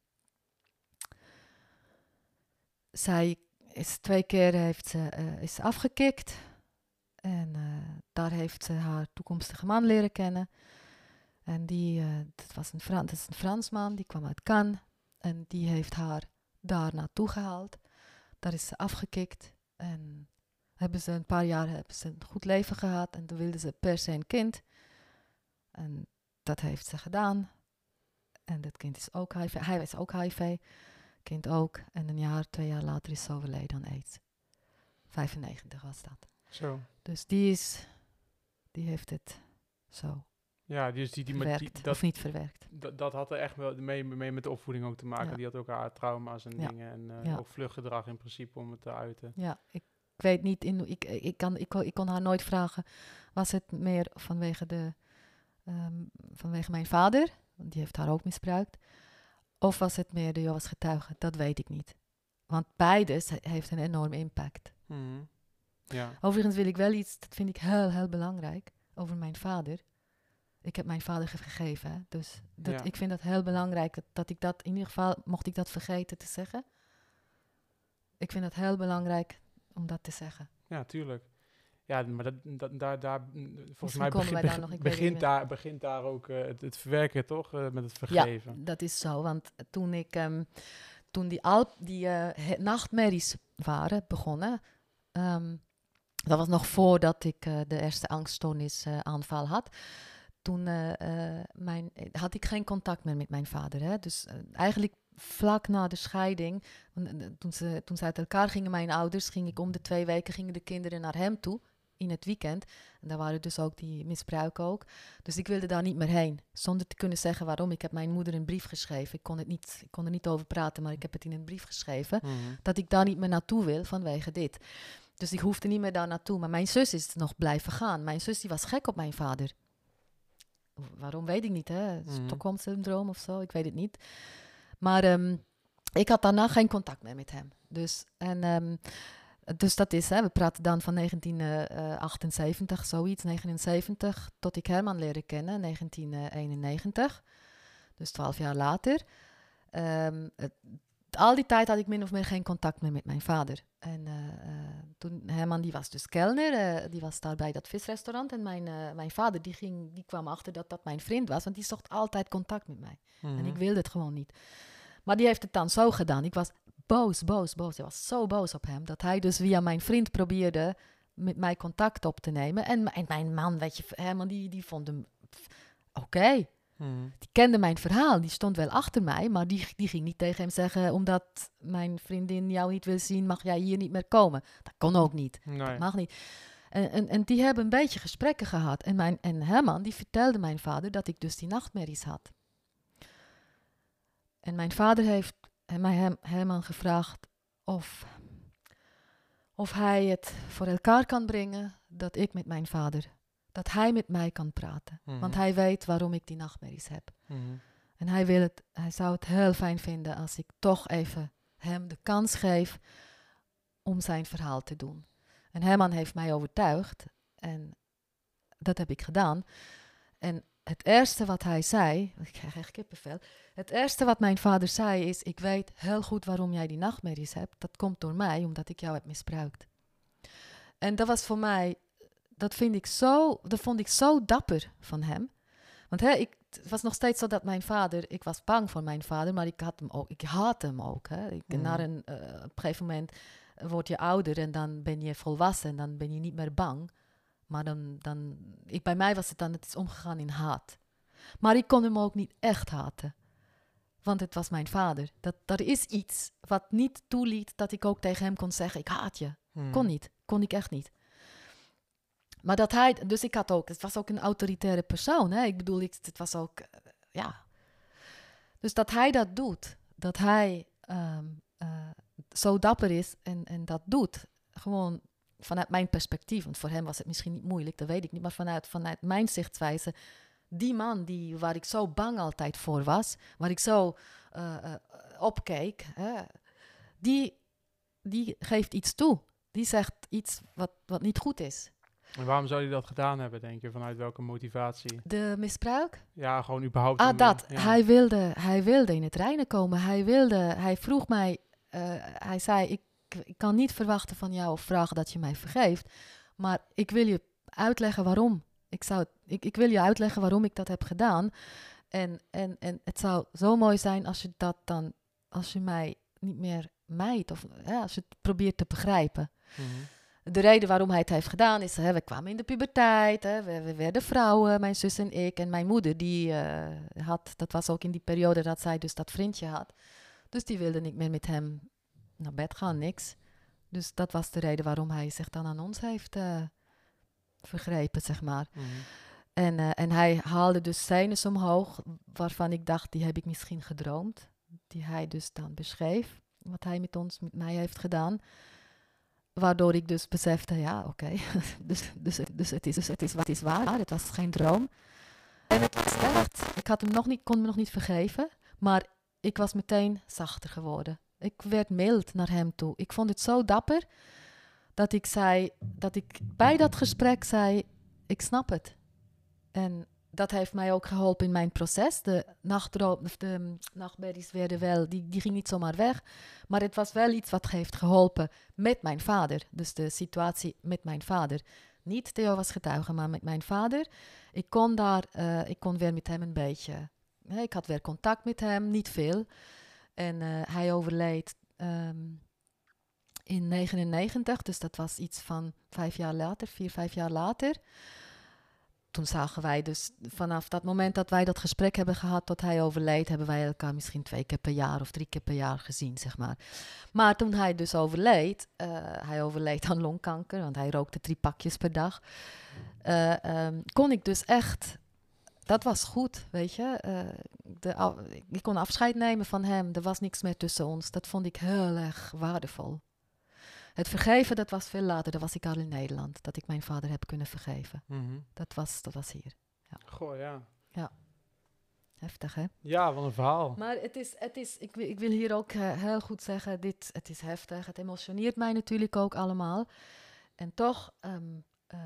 zij is twee keer heeft ze, eh, is afgekikt. En eh, daar heeft ze haar toekomstige man leren kennen. En die, eh, dat, was een Fran dat is een Fransman, die kwam uit Cannes. En die heeft haar daar naartoe gehaald. Daar is ze afgekikt. En hebben ze een paar jaar hebben ze een goed leven gehad. En toen wilden ze per se een kind. En dat heeft ze gedaan. En dat kind is ook HIV. Hij was ook HIV. Kind ook. En een jaar, twee jaar later is ze overleden aan AIDS. 95 was dat. Zo. Dus die is, die heeft het zo Ja, dus die, die, maar verwerkt. die, dat, of niet verwerkt. dat, dat had er echt wel mee, mee met de opvoeding ook te maken. Ja. Die had ook haar trauma's en Ja. dingen. En Ja. ook vluchtgedrag in principe om het te uiten. Ja, ik weet niet, in, ik, ik, kan, ik, kon- ik kon haar nooit vragen, was het meer vanwege, de, ehm, vanwege mijn vader, want die heeft haar ook misbruikt, of was het meer de Jehovah's getuige? Dat weet ik niet. Want beide ze- heeft een enorme impact. Mhm. Ja. Overigens wil ik wel iets, dat vind ik heel, heel belangrijk, over mijn vader. Ik heb mijn vader ge- gegeven, hè? dus dat, Ja. ik vind dat heel belangrijk, dat, dat ik dat in ieder geval, mocht ik dat vergeten te zeggen. Ik vind het heel belangrijk om dat te zeggen. Ja, tuurlijk. Ja, maar dat, dat, daar, daar, volgens Misschien mij begint, daar nog, begint, daar, begint daar ook eh, het, het verwerken, toch? Eh, met het vergeven. Dat is zo, want toen ik, ehm, toen die, al, die eh, nachtmerries waren begonnen, ehm, dat was nog voordat ik de eerste angststoornis aanval had. Toen eh, eh, mijn, eh, had ik geen contact meer met mijn vader. Hè? Dus eigenlijk vlak na de scheiding, toen, ze, toen ze uit elkaar gingen, mijn ouders, ging ik om de twee weken gingen de kinderen naar hem toe in het weekend. En daar waren dus ook die misbruiken ook. Dus ik wilde daar niet meer heen, zonder te kunnen zeggen waarom. Ik heb mijn moeder een brief geschreven. Ik kon, het niet, ik kon er niet over praten, maar ik heb het in een brief geschreven. Mhm. Dat ik daar niet meer naartoe wil vanwege dit. Dus ik hoefde niet meer daar naartoe. Maar mijn zus is nog blijven gaan. Mijn zus die was gek op mijn vader. Waarom weet ik niet, hè? Mhm. Stockholm-syndroom of zo, ik weet het niet. Maar ehm, ik had daarna geen contact meer met hem. Dus, en, ehm, dus dat is, hè, we praten dan van 1978, zoiets, 79, tot ik Herman leren kennen, 1991. Dus twaalf jaar later. Ehm, het- al die tijd had ik min of meer geen contact meer met mijn vader. En eh, toen Herman, die was dus kelner, eh, die was daar bij dat visrestaurant. En mijn, mijn vader, die, ging, die kwam achter dat dat mijn vriend was, want die zocht altijd contact met mij. En Mhm. ik wilde het gewoon niet. Maar die heeft het dan zo gedaan. Ik was boos, boos, boos. Ik was zo boos op hem dat hij dus via mijn vriend probeerde met mij contact op te nemen. En, mijn man, weet je, Herman, die, die vond hem oké. Mhm. Die kende mijn verhaal, die stond wel achter mij, maar die, die ging niet tegen hem zeggen, omdat mijn vriendin jou niet wil zien, mag jij hier niet meer komen. Dat kon ook niet. Nee. Dat mag niet. En, en, en die hebben een beetje gesprekken gehad. En, mijn, en Herman, die vertelde mijn vader dat ik dus die nachtmerries had. En mijn vader heeft mij hem, Herman gevraagd of, of hij het voor elkaar kan brengen dat ik met mijn vader, dat hij met mij kan praten. Want Mhm. hij weet waarom ik die nachtmerries heb. Mhm. En hij, wil het, hij zou het heel fijn vinden als ik toch even hem de kans geef om zijn verhaal te doen. En Herman heeft mij overtuigd en dat heb ik gedaan. En het eerste wat hij zei, <laughs> ik krijg echt kippenvel. Het eerste wat mijn vader zei is: Ik weet heel goed waarom jij die nachtmerries hebt. Dat komt door mij, omdat ik jou heb misbruikt. En dat was voor mij, dat vind ik zo, dat vond ik zo dapper van hem. Want hè, ik, het was nog steeds zo dat mijn vader, ik was bang voor mijn vader, maar ik had hem ook, ik haat hem ook. Hè. Ik, naar een, eh, op een gegeven moment word je ouder en dan ben je volwassen en dan ben je niet meer bang. Maar dan, dan ik, bij mij was het dan, het is omgegaan in haat. Maar ik kon hem ook niet echt haten. Want het was mijn vader. Dat, er is iets wat niet toeliet dat ik ook tegen hem kon zeggen, ik haat je. Mhm. Kon niet. Kon ik echt niet. Maar dat hij, dus ik had ook, het was ook een autoritaire persoon. Hè? Ik bedoel, ik, het was ook, eh, ja. Dus dat hij dat doet, dat hij ehm, eh, zo dapper is en, en dat doet, gewoon vanuit mijn perspectief, want voor hem was het misschien niet moeilijk, dat weet ik niet, maar vanuit, vanuit mijn zichtwijze, die man die, waar ik zo bang altijd voor was, waar ik zo eh, eh, opkeek, hè, die, die geeft iets toe. Die zegt iets wat, wat niet goed is. En waarom zou hij dat gedaan hebben, denk je? Vanuit welke motivatie? De misbruik? Ja, gewoon überhaupt. Ah, dat. ja. Hij, wilde, hij wilde in het reinen komen. Hij, wilde, hij vroeg mij, eh, hij zei, ik, ik kan niet verwachten van jou of vragen dat je mij vergeeft. Maar ik wil je uitleggen waarom. Ik, zou, ik, ik wil je uitleggen waarom ik dat heb gedaan. En, en, en het zou zo mooi zijn als je dat dan, als je mij niet meer mijt. Of ja, als je het probeert te begrijpen. De reden waarom hij het heeft gedaan is, hè, we kwamen in de puberteit, hè, we, we werden vrouwen, mijn zus en ik. En mijn moeder, die eh, had, dat was ook in die periode dat zij dus dat vriendje had. Dus die wilde niet meer met hem naar bed gaan, niks. Dus dat was de reden waarom hij zich dan aan ons heeft eh, vergrepen, zeg maar. En, eh, en hij haalde dus scènes omhoog waarvan ik dacht, die heb ik misschien gedroomd. Die hij dus dan beschreef, wat hij met ons, met mij heeft gedaan. Waardoor ik dus besefte, ja, oké, <laughs> dus, dus, dus, het is, het is wat is waar, het was geen droom. En het was echt, ik had hem nog niet, kon hem nog niet vergeven, maar ik was meteen zachter geworden. Ik werd mild naar hem toe. Ik vond het zo dapper dat ik zei, dat ik bij dat gesprek zei, ik snap het. En dat heeft mij ook geholpen in mijn proces. De, de um, nachtmerries werden wel, die, die ging niet zomaar weg. Maar het was wel iets wat heeft geholpen met mijn vader. Dus de situatie met mijn vader. Niet Theo was getuige, maar met mijn vader. Ik kon daar, uh, ik kon weer met hem een beetje. Hè, ik had weer contact met hem, niet veel. En uh, hij overleed um, in 99, dus dat was iets van vijf jaar later, vier, vijf jaar later toen zagen wij dus vanaf dat moment dat wij dat gesprek hebben gehad tot hij overleed, hebben wij elkaar misschien twee keer per jaar of drie keer per jaar gezien, zeg maar. Maar toen hij dus overleed, uh, hij overleed aan longkanker, want hij rookte drie pakjes per dag, uh, um, kon ik dus echt, dat was goed, weet je. Uh, de, ik kon afscheid nemen van hem, er was niks meer tussen ons. Dat vond ik heel erg waardevol. Het vergeven, dat was veel later. Dat was ik al in Nederland. Dat ik mijn vader heb kunnen vergeven. Mhm. Mm -hmm. dat, was, dat was hier. Ja. Goh, ja. Ja. Heftig, hè? Ja, wat een verhaal. Maar het is, het is ik, ik wil hier ook uh, heel goed zeggen, dit, het is heftig. Het emotioneert mij natuurlijk ook allemaal. En toch um, uh,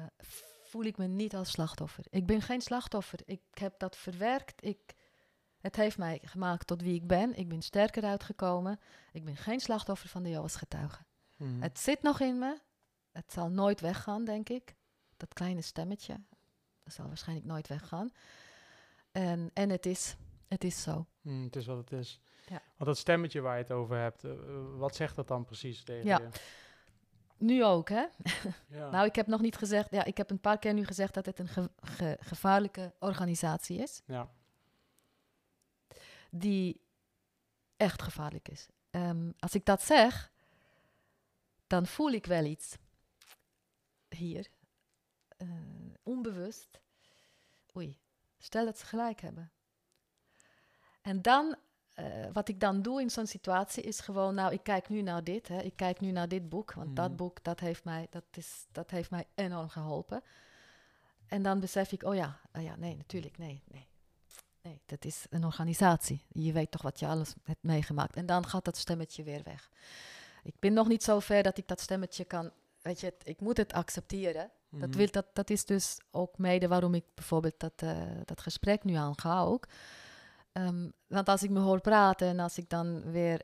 voel ik me niet als slachtoffer. Ik ben geen slachtoffer. Ik heb dat verwerkt. Ik, het heeft mij gemaakt tot wie ik ben. Ik ben sterker uitgekomen. Ik ben geen slachtoffer van de Joas getuigen. Mhm. Het zit nog in me. Het zal nooit weggaan, denk ik. Dat kleine stemmetje. Dat zal waarschijnlijk nooit weggaan. En, en het, is, het is zo. Mm, het is wat het is. Ja. Want dat stemmetje waar je het over hebt, uh, wat zegt dat dan precies tegen Ja. je? Nu ook, hè? <laughs> Ja. Nou, ik heb nog niet gezegd... Ja, ik heb een paar keer nu gezegd dat het een ge ge gevaarlijke organisatie is. ja. Die echt gevaarlijk is. Um, als ik dat zeg, dan voel ik wel iets. Hier. Uh, onbewust. Oei, stel dat ze gelijk hebben. En dan, uh, wat ik dan doe in zo'n situatie, is gewoon, nou, ik kijk nu naar dit, hè, ik kijk nu naar dit boek, want dat boek, dat heeft, mij, dat, is, dat heeft mij enorm geholpen. En dan besef ik, oh ja, oh ja, nee, natuurlijk, nee, nee. Nee, dat is een organisatie. Je weet toch wat je alles hebt meegemaakt. En dan gaat dat stemmetje weer weg. Ik ben nog niet zo ver dat ik dat stemmetje kan. Weet je, ik moet het accepteren. Mhm. Dat, wil, dat, dat is dus ook mede waarom ik bijvoorbeeld dat, uh, dat gesprek nu aanga ook. Um, want als ik me hoor praten en als ik dan weer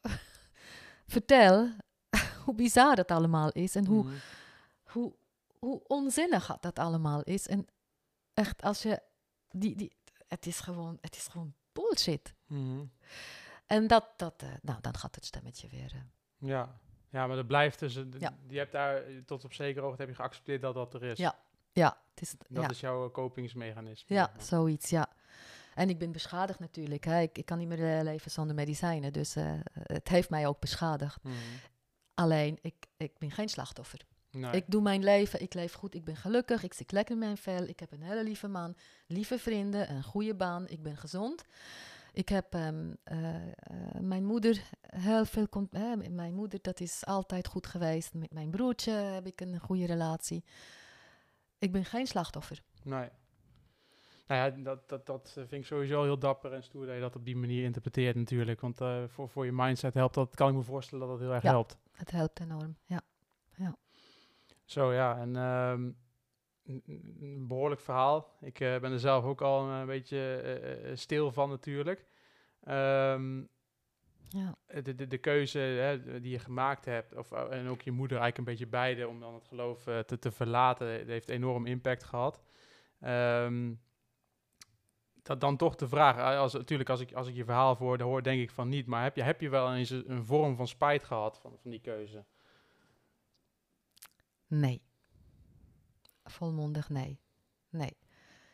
<laughs> vertel <laughs> hoe bizar het allemaal is en hoe, Mhm. hoe, hoe onzinnig dat allemaal is. En echt, als je die, die, het is gewoon, het is gewoon bullshit. Mhm. En dat, dat uh, nou, dan gaat het stemmetje weer. Uh, Ja. ja, maar dat blijft dus. eh, Ja. Je hebt daar tot op zekere hoogte heb je geaccepteerd dat dat er is. Ja. ja, het is, Dat ja. is jouw eh, kopingsmechanisme. Ja, zoiets, ja. En ik ben beschadigd natuurlijk. Hè. Ik, ik kan niet meer uh, leven zonder medicijnen. Dus uh, het heeft mij ook beschadigd. Mhm. Alleen, ik, ik ben geen slachtoffer. Nee. Ik doe mijn leven, ik leef goed, ik ben gelukkig, ik zit lekker in mijn vel. Ik heb een hele lieve man, lieve vrienden, een goede baan, ik ben gezond. Ik heb um, uh, uh, mijn moeder heel veel. Hè, mijn moeder, dat is altijd goed geweest. Met mijn broertje heb ik een goede relatie. Ik ben geen slachtoffer. Nee. Nou ja, dat, dat, dat vind ik sowieso heel dapper en stoer dat je dat op die manier interpreteert natuurlijk. Want uh, voor, voor je mindset helpt dat, kan ik me voorstellen dat dat heel erg ja, helpt. Het helpt enorm, ja. ja. Zo ja, en um, een behoorlijk verhaal. Ik uh, ben er zelf ook al een beetje uh, stil van natuurlijk. Um, ja. de, de, de keuze hè, die je gemaakt hebt, of, en ook je moeder eigenlijk een beetje beide, om dan het geloof uh, te, te verlaten, heeft enorm impact gehad. Um, dat dan toch de vraag, als, natuurlijk als ik, als ik je verhaal voor hoor, denk ik van niet, maar heb je, heb je wel eens een vorm van spijt gehad van, van die keuze? Nee. Volmondig nee. Nee.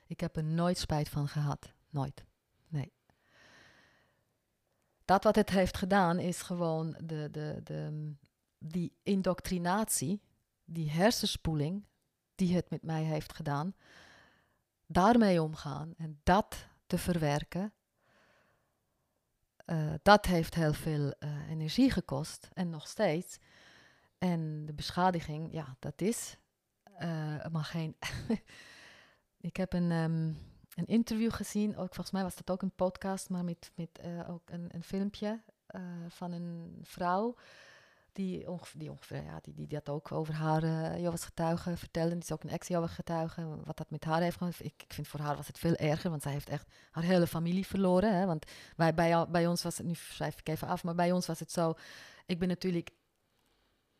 Ik heb er nooit spijt van gehad. Nooit. Nee. Dat wat het heeft gedaan is gewoon de, de, de, die indoctrinatie, die hersenspoeling die het met mij heeft gedaan, daarmee omgaan en dat te verwerken. Uh, dat heeft heel veel uh, energie gekost en nog steeds. En de beschadiging, ja, dat is uh, maar geen. <laughs> ik heb een, um, een interview gezien, ook, volgens mij was dat ook een podcast, maar met, met ook een, een filmpje van een vrouw die, ongeveer, die, ongeveer, ja, die, die dat ook over haar uh, Jehovah's getuige vertelde. Die is ook een ex-Jehovah's getuige. Wat dat met haar heeft gedaan. Ik, ik vind voor haar was het veel erger, want zij heeft echt haar hele familie verloren. Hè? Want bij, bij, bij ons was het, nu schrijf ik even af, maar bij ons was het zo. Ik ben natuurlijk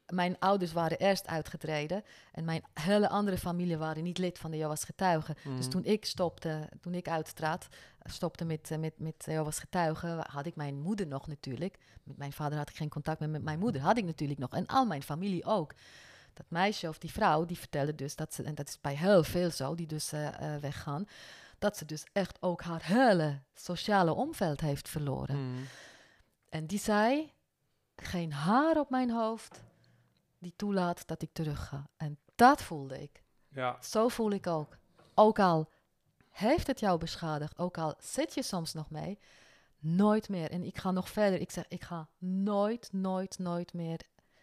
mijn ouders waren eerst uitgetreden en mijn hele andere familie waren niet lid van de Jehovah's Getuigen. Dus Mhm. toen ik stopte, toen ik uitstraat, stopte met, eh, met, met Jehovah's Getuigen, had ik mijn moeder nog natuurlijk. Met mijn vader had ik geen contact meer, met mijn moeder had ik natuurlijk nog. En al mijn familie ook. Dat meisje of die vrouw, die vertelde dus dat ze, en dat is bij heel veel zo, die dus eh, eh, weggaan, dat ze dus echt ook haar hele sociale omveld heeft verloren. Mhm. En die zei, geen haar op mijn hoofd die toelaat dat ik terug ga. En dat voelde ik. Ja. Zo voel ik ook. Ook al heeft het jou beschadigd, ook al zit je soms nog mee, nooit meer. En ik ga nog verder. Ik zeg, ik ga nooit, nooit, nooit meer,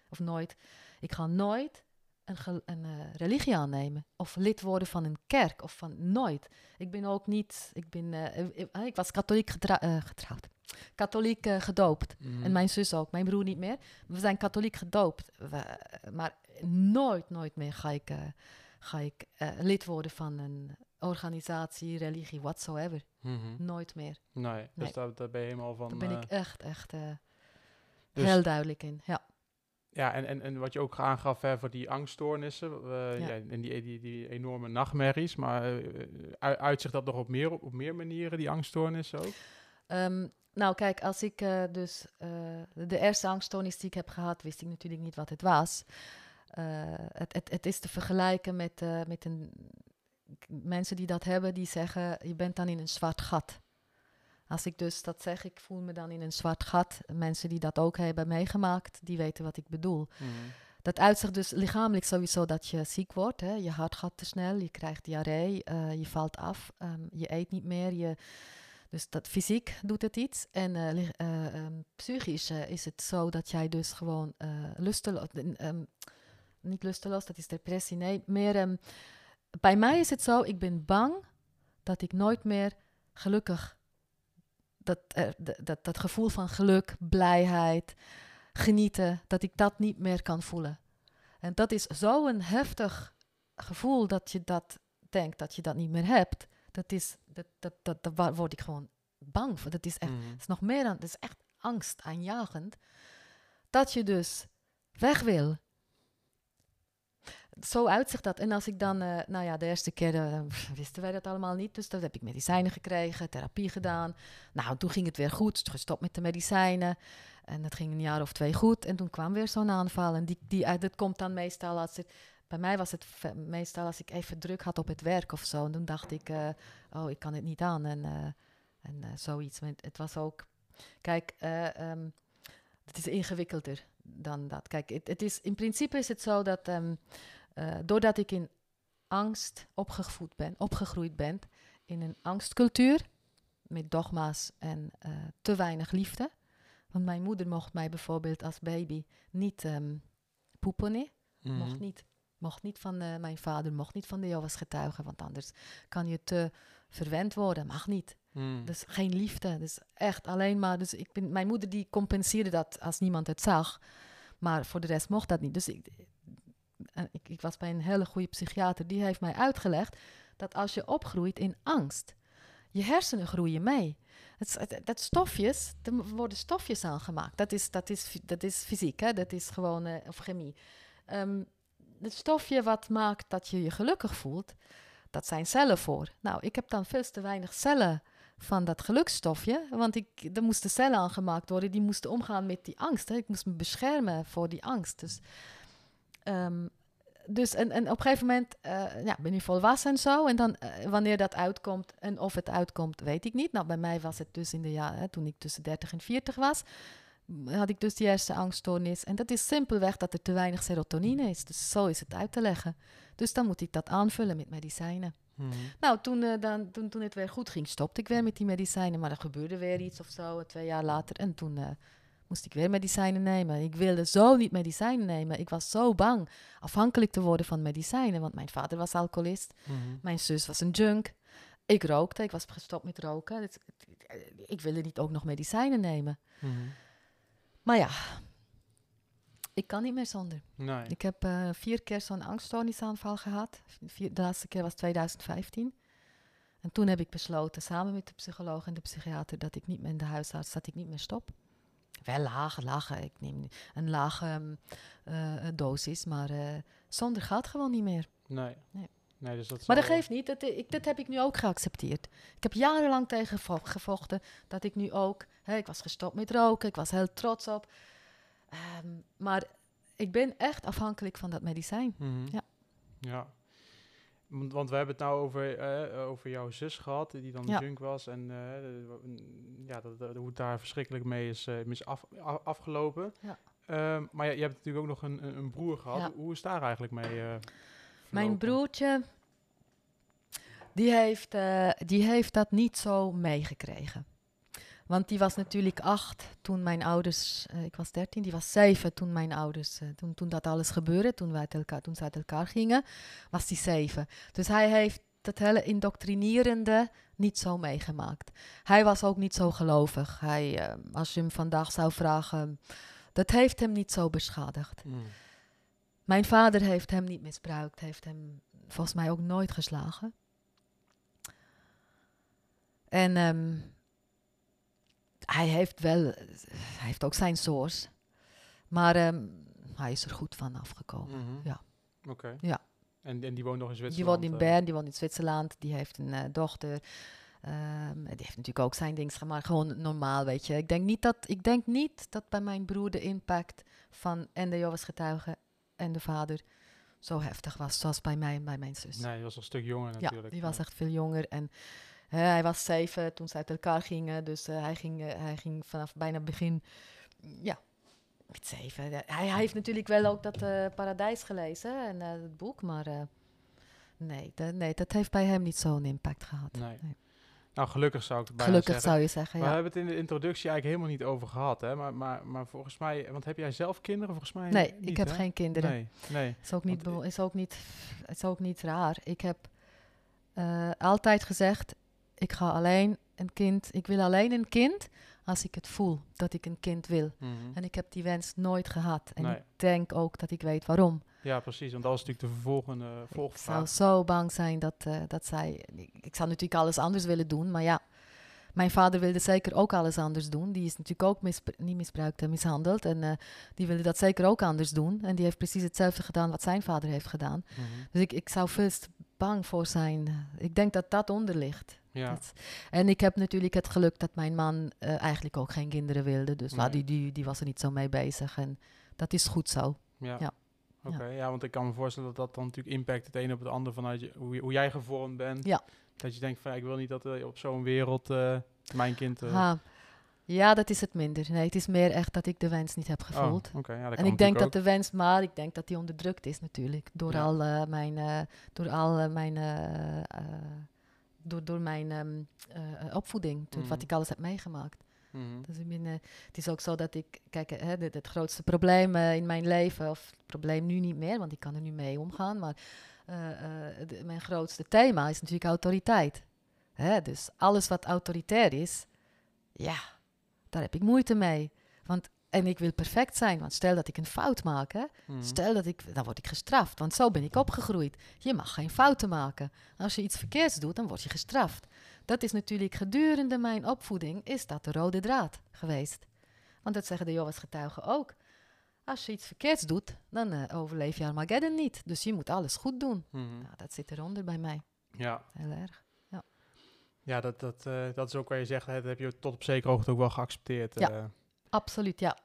of nooit, ik ga nooit een, een eh, religie aannemen. Of lid worden van een kerk, of van nooit. Ik ben ook niet, ik ben, eh, ik, ik was katholiek getra- eh, getrouwd. Katholiek eh, gedoopt. Mhm. En mijn zus ook, mijn broer niet meer. We zijn katholiek gedoopt. We- maar nooit, nooit meer ga ik, eh, ga ik eh, lid worden van een organisatie, religie, whatsoever. Mhm. Nooit meer. Nee, dus daar, daar ben je helemaal van... Daar ben eh, ik echt, echt eh, dus- heel duidelijk in. Ja. Ja, en, en, en wat je ook aangaf hè, voor die angststoornissen eh, Ja. ja. en die, die, die enorme nachtmerries, maar eh, ui- uitzicht dat nog op meer, op meer manieren, die angststoornissen ook? Ehm, nou, kijk, als ik eh, dus de eerste angststoornis die ik heb gehad, wist ik natuurlijk niet wat het was. Het, het, het is te vergelijken met, met een, mensen die dat hebben, die zeggen, je bent dan in een zwart gat. Als ik dus dat zeg, ik voel me dan in een zwart gat. Mensen die dat ook hebben meegemaakt, die weten wat ik bedoel. Dat uitzicht dus lichamelijk sowieso dat je ziek wordt. Hè? Je hart gaat te snel, je krijgt diarree, eh, je valt af, ehm, je eet niet meer. Je, dus dat fysiek doet het iets. En eh, eh, ehm, psychisch is het zo dat jij dus gewoon lusteloos... ehm, niet lusteloos, dat is depressie, nee. Meer, bij mij is het zo, ik ben bang dat ik nooit meer gelukkig... Dat, eh, d- dat, dat gevoel van geluk, blijheid, genieten, dat ik dat niet meer kan voelen. En dat is zo'n heftig gevoel dat je dat denkt dat je dat niet meer hebt. Dat is, dat, dat, dat, dat wa- word ik gewoon bang voor. Dat is echt, Mhm. is nog meer dan, het is echt angst aanjagend. Dat je dus weg wil. Zo uitzicht dat. En als ik dan, eh, nou ja, de eerste keer eh, wisten wij dat allemaal niet. Dus dan heb ik medicijnen gekregen, therapie gedaan. Nou, toen ging het weer goed. Gestopt met de medicijnen. En dat ging een jaar of twee goed. En toen kwam weer zo'n aanval. En die, die, eh, dat komt dan meestal als. Bij mij was het meestal als ik even druk had op het werk of zo. En toen dacht ik, oh, ik kan het niet aan. En, en zoiets. Het was ook... Kijk, ehm, het is ingewikkelder dan dat. Kijk, het, het is, in principe is het zo dat... ehm, eh, doordat ik in angst opgevoed ben, opgegroeid ben... in een angstcultuur... met dogma's en eh, te weinig liefde... Want mijn moeder mocht mij bijvoorbeeld als baby niet ehm poepen. nee. Mhm. Mocht niet. Mocht niet van eh, mijn vader, mocht niet van de Jehovah's getuigen. Want anders kan je te verwend worden. Mag niet. Mhm. Dus geen liefde. Dus echt alleen maar. Dus ik ben, mijn moeder die compenseerde dat als niemand het zag. Maar voor de rest mocht dat niet. Dus ik, eh, ik, ik was bij een hele goede psychiater. Die heeft mij uitgelegd dat als je opgroeit in angst, je hersenen groeien mee. Dat stofjes, er worden stofjes aangemaakt. Dat is, dat is, dat is fysiek, hè? dat is gewoon, eh, of chemie. Ehm, het stofje wat maakt dat je je gelukkig voelt, dat zijn cellen voor. Nou, ik heb dan veel te weinig cellen van dat gelukstofje, want ik, er moesten cellen aangemaakt worden die moesten omgaan met die angst. Ik moest me beschermen voor die angst. Dus ehm, dus en, en op een gegeven moment eh, ja, ben je volwassen en zo. En dan eh, wanneer dat uitkomt en of het uitkomt, weet ik niet. Nou, bij mij was het dus in de jaren, toen ik tussen 30 en 40 was, had ik dus die eerste angststoornis. En dat is simpelweg dat er te weinig serotonine is. Dus zo is het uit te leggen. Dus dan moet ik dat aanvullen met medicijnen. Mhm. Nou, toen, eh, dan, toen, toen het weer goed ging, stopte ik weer met die medicijnen. Maar er gebeurde weer iets of zo, twee jaar later. En toen moest ik weer medicijnen nemen. Ik wilde zo niet medicijnen nemen. Ik was zo bang afhankelijk te worden van medicijnen. Want mijn vader was alcoholist. Mhm. Mijn zus was een junk. Ik rookte. Ik was gestopt met roken. Dus, eh, ik wilde niet ook nog medicijnen nemen. Mhm. Maar ja, ik kan niet meer zonder. Nee. Ik heb eh, vier keer zo'n angststoornisaanval gehad. Vier, de laatste keer was 2015. En toen heb ik besloten, samen met de psycholoog en de psychiater, dat ik niet meer in de huisarts, dat ik niet meer stop. Wel laag, laag. Ik neem een lage ehm, eh, dosis, maar eh, zonder gaat gewoon niet meer. Nee. Nee. Nee, dus dat Maar dat geeft niet, dat, ik, dat heb ik nu ook geaccepteerd. Ik heb jarenlang tegen gevo- gevochten dat ik nu ook, hè, ik was gestopt met roken, ik was heel trots op. Ehm, maar ik ben echt afhankelijk van dat medicijn. Mhm. Ja. Ja. Want, want we hebben het nou over, eh, over jouw zus gehad, die dan Ja. junk was. En eh, ja, dat, dat- hoe het daar verschrikkelijk mee is, eh, is af, a- afgelopen. Ja. Ehm, maar je, je hebt natuurlijk ook nog een, een, broer gehad. Ja. Hoe is daar eigenlijk mee Mijn broertje, die heeft, die heeft dat niet zo meegekregen. Want die was natuurlijk acht toen mijn ouders, eh, ik was dertien, die was zeven toen mijn ouders, eh, toen, toen dat alles gebeurde, toen, wij uit elkaar, toen ze uit elkaar gingen, was die zeven. Dus hij heeft dat hele indoctrinerende niet zo meegemaakt. Hij was ook niet zo gelovig. Hij, eh, als je hem vandaag zou vragen, dat heeft hem niet zo beschadigd. Mhm. Mijn vader heeft hem niet misbruikt, heeft hem volgens mij ook nooit geslagen. En ehm, hij heeft wel, hij heeft ook zijn source, maar ehm, hij is er goed van afgekomen. Mhm. Ja. Oké. Ja. En, en die woont nog in Zwitserland? Die woont in eh? Bern, die woont in Zwitserland, die heeft een eh, dochter. Ehm, die heeft natuurlijk ook zijn ding maar gewoon normaal, weet je. Ik denk niet dat, ik denk niet dat bij mijn broer de impact van en de Jehovah's getuigen en de vader zo heftig was, zoals bij mij en bij mijn zus. Nee, die was een stuk jonger ja, natuurlijk. die was Ja. echt veel jonger en hij was zeven toen ze uit elkaar gingen, dus eh, hij, ging, eh, hij ging vanaf bijna begin, ja, met zeven. Hij, hij heeft natuurlijk wel ook dat eh, Paradijs gelezen en het boek, maar nee, dat, nee, dat heeft bij hem niet zo'n impact gehad. Nee. Nee. Nou, gelukkig zou ik het bijna Gelukkig zeggen. zou je zeggen, We ja. hebben het in de introductie eigenlijk helemaal niet over gehad, hè? Maar, maar, maar volgens mij, want heb jij zelf kinderen? Volgens mij Nee, niet, ik heb hè? geen kinderen. Nee, nee. Is ook niet, Want, is ook niet, is ook niet raar. Ik heb altijd gezegd, ik ga alleen een kind, ik wil alleen een kind als ik het voel dat ik een kind wil. Mhm. En ik heb die wens nooit gehad. En Nee. ik denk ook dat ik weet waarom. Ja, precies. Want dat was natuurlijk de vervolgende Ik zou volgvraag. zo bang zijn dat, eh, dat zij... Ik, ik zou natuurlijk alles anders willen doen, maar ja... Mijn vader wilde zeker ook alles anders doen. Die is natuurlijk ook niet misbruikt en mishandeld. En eh, die wilde dat zeker ook anders doen. En die heeft precies hetzelfde gedaan wat zijn vader heeft gedaan. Mhm. Dus ik, ik zou veel te bang voor zijn. Ik denk dat dat onder ligt. Ja, Dat- en ik heb natuurlijk het geluk dat mijn man eh, eigenlijk ook geen kinderen wilde. Dus nou, die, die, die was er niet zo mee bezig. En dat is goed zo. ja. Ja. Oké, ja. want ik kan me voorstellen dat dat dan natuurlijk impact het een op het ander vanuit je, hoe, hoe jij gevormd bent. Ja. Dat je denkt van, ik wil niet dat er op zo'n wereld eh, mijn kind... Ha. Ja, dat is het minder. Nee, het is meer echt dat ik de wens niet heb oh, gevoeld. ja, en ik denk dat de wens, maar ik denk dat die onderdrukt is natuurlijk. Door Ja. al eh, mijn, eh, door al eh, mijn, door, door mijn ehm, eh, opvoeding, door Mhm. wat ik alles heb meegemaakt. Mhm. Dus ik ben, het is ook zo dat ik, kijk, hè, dit- het grootste probleem in mijn leven, of het probleem nu niet meer, want ik kan er nu mee omgaan, maar de- mijn grootste thema is natuurlijk autoriteit. Hè, dus alles wat autoritair is, ja, daar heb ik moeite mee. Want, en ik wil perfect zijn, want stel dat ik een fout maak, hè, Mhm. stel dat ik, dan word ik gestraft, want zo ben ik opgegroeid. Je mag geen fouten maken. Als je iets verkeerds doet, dan word je gestraft. Dat is natuurlijk gedurende mijn opvoeding, is dat de rode draad geweest. Want dat zeggen de Jehovah's getuigen ook. Als je iets verkeerds doet, dan eh, overleef je Armageddon niet. Dus je moet alles goed doen. Mhm. Nou, dat zit eronder bij mij, Ja, heel erg. Ja dat, dat, eh, dat is ook waar je zegt, dat heb je tot op zekere hoogte ook wel geaccepteerd. Ja. eh. Absoluut, ja.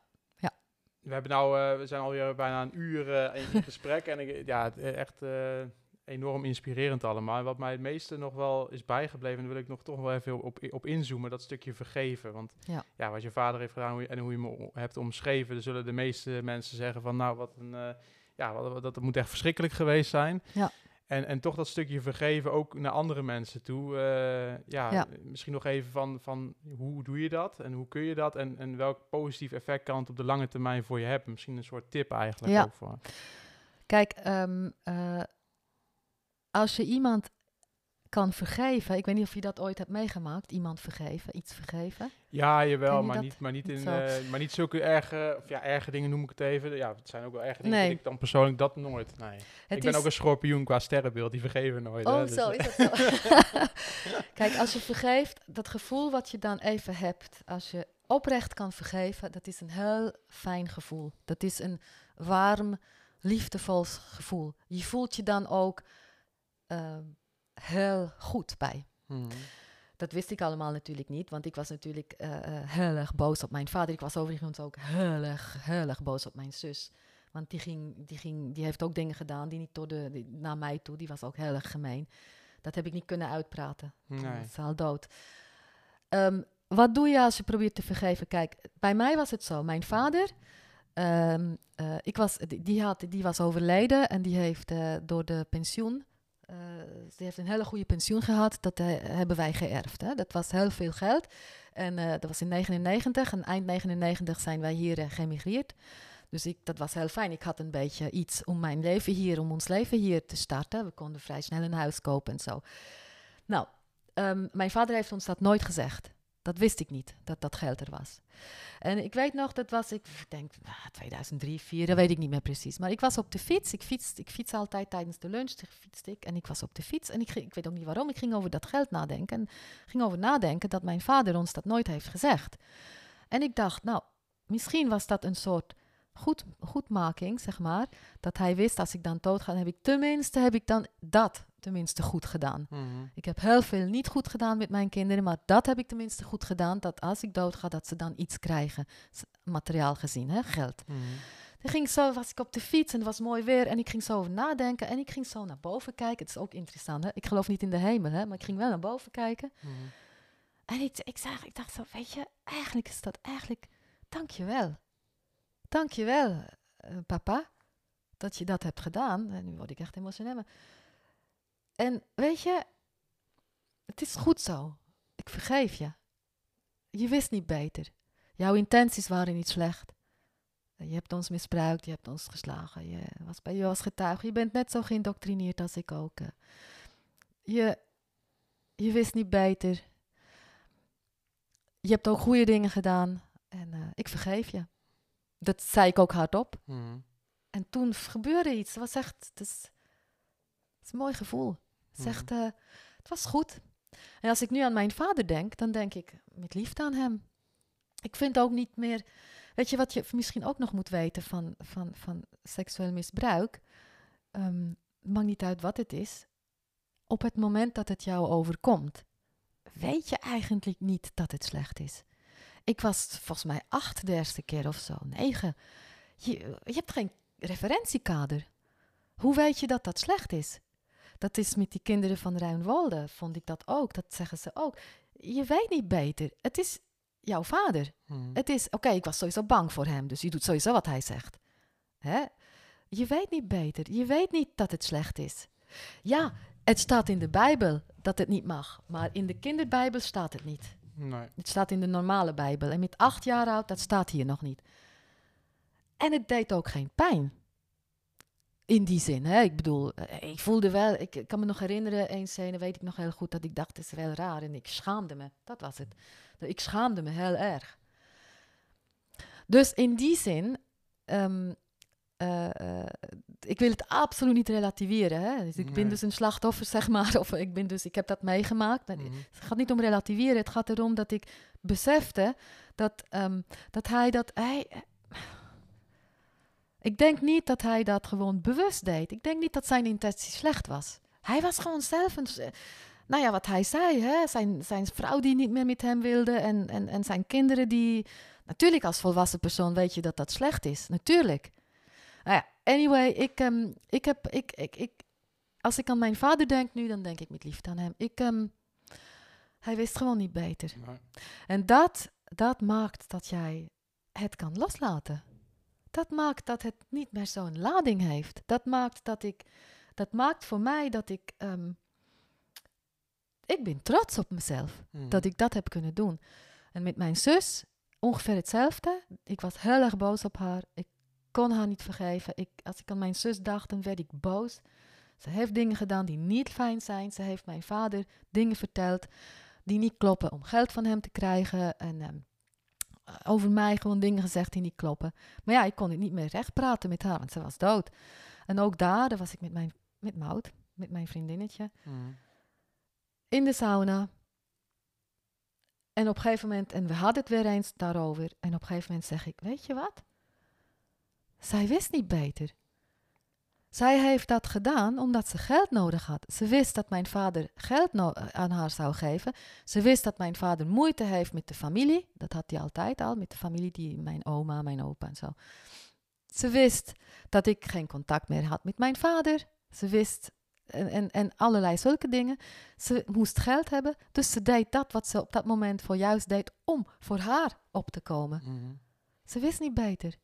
we hebben nou, eh, we zijn alweer bijna een uur eh, in, gesprek en ik, ja, het, echt eh, enorm inspirerend allemaal. En wat mij het meeste nog wel is bijgebleven, en daar wil ik nog toch wel even op, op inzoomen, dat stukje vergeven. Want Ja. ja, wat je vader heeft gedaan hoe je- en hoe je me hebt omschreven, dan zullen de meeste mensen zeggen van, nou, wat een, eh, ja, wat, wat- dat moet echt verschrikkelijk geweest zijn. Ja. En, en toch dat stukje vergeven ook naar andere mensen toe. eh, ja, Ja. misschien nog even van, van hoe doe je dat en hoe kun je dat en, en welk positief effect kan het op de lange termijn voor je hebben. Misschien een soort tip eigenlijk Ja. ook voor. Kijk, ehm, eh, als je iemand kan vergeven, ik weet niet of je dat ooit hebt meegemaakt, iemand vergeven, iets vergeven. Ja, jawel, maar dat? niet, maar niet in, eh, maar niet zulke erge, of ja, erge dingen noem ik het even. Ja, het zijn ook wel erge dingen. Nee. Ik dan persoonlijk dat nooit. Nee. Het ik ben ook een schorpioen qua sterrenbeeld, die vergeven nooit. hè, Oh, dus, zo is het <laughs> zo. <laughs> Kijk, als je vergeeft, dat gevoel wat je dan even hebt, als je oprecht kan vergeven, dat is een heel fijn gevoel. Dat is een warm, liefdevol gevoel. Je voelt je dan ook ehm, heel goed bij. mhm. Dat wist ik allemaal natuurlijk niet, want ik was natuurlijk eh, eh, heel erg boos op mijn vader. Ik was overigens ook heel erg, heel erg boos op mijn zus. Want die, ging, die, ging, die heeft ook dingen gedaan die niet tot de, die- naar mij toe. Die was ook heel erg gemeen. Dat heb ik niet kunnen uitpraten. Nee. Dat is al dood. Ehm, wat doe je als je probeert te vergeven? Kijk, bij mij was het zo. Mijn vader, ehm, eh, ik was, die, had, die was overleden en die heeft door de pensioen, eh ze heeft een hele goede pensioen gehad. Dat eh, hebben wij geërfd. Hè? Dat was heel veel geld. En eh, dat was in 99 en eind 99 zijn wij hier geëmigreerd. Dus ik, dat was heel fijn. Ik had een beetje iets om mijn leven hier, om ons leven hier te starten. We konden vrij snel een huis kopen en zo. Nou, ehm, mijn vader heeft ons dat nooit gezegd. Dat wist ik niet, dat dat geld er was. En ik weet nog, dat was, ik denk, ah, 2003, 2004, dat weet ik niet meer precies. Maar ik was op de fiets. Ik fiets, ik fiets altijd tijdens de lunch, fietste ik. En ik was op de fiets en ik, ik weet ook niet waarom. Ik ging over dat geld nadenken. En ging over nadenken dat mijn vader ons dat nooit heeft gezegd. En ik dacht, nou, misschien was dat een soort goed, goedmaking, zeg maar. Dat hij wist, als ik dan dood ga, heb ik tenminste, heb ik dan dat tenminste goed gedaan. Mhm. Ik heb heel veel niet goed gedaan met mijn kinderen, maar dat heb ik tenminste goed gedaan. Dat als ik dood ga, dat ze dan iets krijgen. Materiaal gezien, hè, geld. Mhm. Dan ging ik zo, was ik op de fiets en het was mooi weer. En ik ging zo over nadenken en ik ging zo naar boven kijken. Het is ook interessant, hè. Ik geloof niet in de hemel, hè, maar ik ging wel naar boven kijken. Mhm. En ik, ik, zag, ik dacht zo, weet je, eigenlijk is dat eigenlijk, dankjewel. Dankjewel, eh papa, dat je dat hebt gedaan. En nu word ik echt emotioneel. maar- En weet je, het is goed zo. Ik vergeef je. Je wist niet beter. Jouw intenties waren niet slecht. Je hebt ons misbruikt, je hebt ons geslagen, je was bij je was getuige. Je bent net zo geïndoctrineerd als ik ook. eh. Je, je wist niet beter. Je hebt ook goede dingen gedaan en eh, ik vergeef je. Dat zei ik ook hardop. Mhm. En toen gebeurde iets. Het was echt, het is, het is een mooi gevoel. Het, Mhm. eh, het was goed. En als ik nu aan mijn vader denk, dan denk ik met liefde aan hem. Ik vind ook niet meer, weet je wat je misschien ook nog moet weten van, van, van seksueel misbruik? Het maakt niet uit wat het is. Op het moment dat het jou overkomt, weet je eigenlijk niet dat het slecht is. Ik was volgens mij acht de eerste keer of zo, negen. Je, je hebt geen referentiekader. Hoe weet je dat dat slecht is? Dat is met die kinderen van Ruinwolde, vond ik dat ook. Dat zeggen ze ook. Je weet niet beter. Het is jouw vader. Mhm. Het is, oké, ik was sowieso bang voor hem, dus je doet sowieso wat hij zegt. Hè? Je weet niet beter. Je weet niet dat het slecht is. Ja, het staat in de Bijbel dat het niet mag, maar in de kinderbijbel staat het niet. Nee. Het staat in de normale Bijbel. En met acht jaar oud, dat staat hier nog niet. En het deed ook geen pijn. In die zin, hè. Ik bedoel, eh, ik voelde wel... Ik, ik kan me nog herinneren, één scène weet ik nog heel goed... dat ik dacht, het is wel raar. En ik schaamde me. Dat was het. Ik schaamde me heel erg. Dus in die zin... ehm, eh, eh, ik wil het absoluut niet relativeren. Hè? Dus ik ben dus een slachtoffer, zeg maar. Of ik, ben dus, ik heb dat meegemaakt. Mhm. Het gaat niet om relativeren. Het gaat erom dat ik besefte dat, ehm, dat hij dat. Hij, ik denk niet dat hij dat gewoon bewust deed. Ik denk niet dat zijn intentie slecht was. Hij was gewoon zelf een. s- Nou ja, wat hij zei, hè? Zijn, zijn vrouw die niet meer met hem wilde en, en, en zijn kinderen die Natuurlijk, als volwassen persoon weet je dat dat slecht is. Natuurlijk. Nou ja, anyway, ik, ehm, ik heb, ik, ik, ik, als ik aan mijn vader denk nu, dan denk ik met liefde aan hem. Ik, ehm, hij wist gewoon niet beter. Nee. En dat, dat maakt dat jij het kan loslaten. Dat maakt dat het niet meer zo'n lading heeft. Dat maakt dat ik, dat maakt voor mij dat ik, ehm, ik ben trots op mezelf Mhm. dat ik dat heb kunnen doen. En met mijn zus ongeveer hetzelfde. Ik was heel erg boos op haar. Ik kon haar niet vergeven. Ik, als ik aan mijn zus dacht, dan werd ik boos. Ze heeft dingen gedaan die niet fijn zijn. Ze heeft mijn vader dingen verteld die niet kloppen om geld van hem te krijgen. En ehm, over mij gewoon dingen gezegd die niet kloppen. Maar ja, ik kon het niet meer recht praten met haar, want ze was dood. En ook daar, daar was ik met, mijn, met Maud, met mijn vriendinnetje Mhm. in de sauna. En op een gegeven moment, en we hadden het weer eens daarover. En op een gegeven moment zeg ik: Weet je wat? Zij wist niet beter. Zij heeft dat gedaan omdat ze geld nodig had. Ze wist dat mijn vader geld no- aan haar zou geven. Ze wist dat mijn vader moeite heeft met de familie. Dat had hij altijd al, met de familie, die, mijn oma, mijn opa en zo. Ze wist dat ik geen contact meer had met mijn vader. Ze wist en, en, en allerlei zulke dingen. Ze moest geld hebben, dus ze deed dat wat ze op dat moment voor juist deed om voor haar op te komen. Mhm. Ze wist niet beter.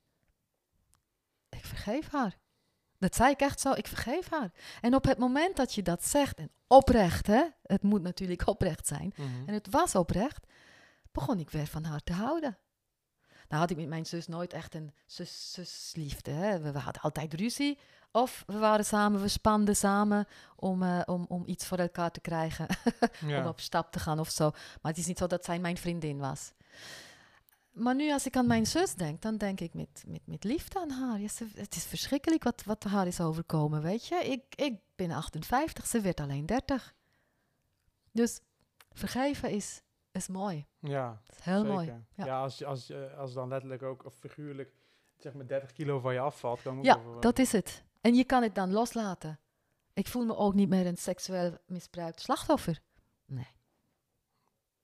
Ik vergeef haar. Dat zei ik echt zo, ik vergeef haar. En op het moment dat je dat zegt, en oprecht, hè, het moet natuurlijk <laughs> oprecht zijn, Mhm. en het was oprecht, begon ik weer van haar te houden. Nou had ik met mijn zus nooit echt een zus, zusliefde. Hè. We, we hadden altijd ruzie. Of we waren samen, we spanden samen om, eh, om, om iets voor elkaar te krijgen. <laughs> om op stap te gaan of zo. Maar het is niet zo dat zij mijn vriendin was. Maar nu als ik aan mijn zus denk, dan denk ik met, met, met liefde aan haar. Ja, ze- het is verschrikkelijk wat, wat haar is overkomen, weet je. Ik, ik ben 58, ze werd alleen 30. Dus vergeven is, is mooi. Ja, is heel zeker. mooi. Ja, Ja. als, als, eh, als dan letterlijk ook, of figuurlijk, zeg maar 30 kilo van je afvalt, ook Ja, wel- dat is het. En je kan het dan loslaten. Ik voel me ook niet meer een seksueel misbruikt slachtoffer. Nee.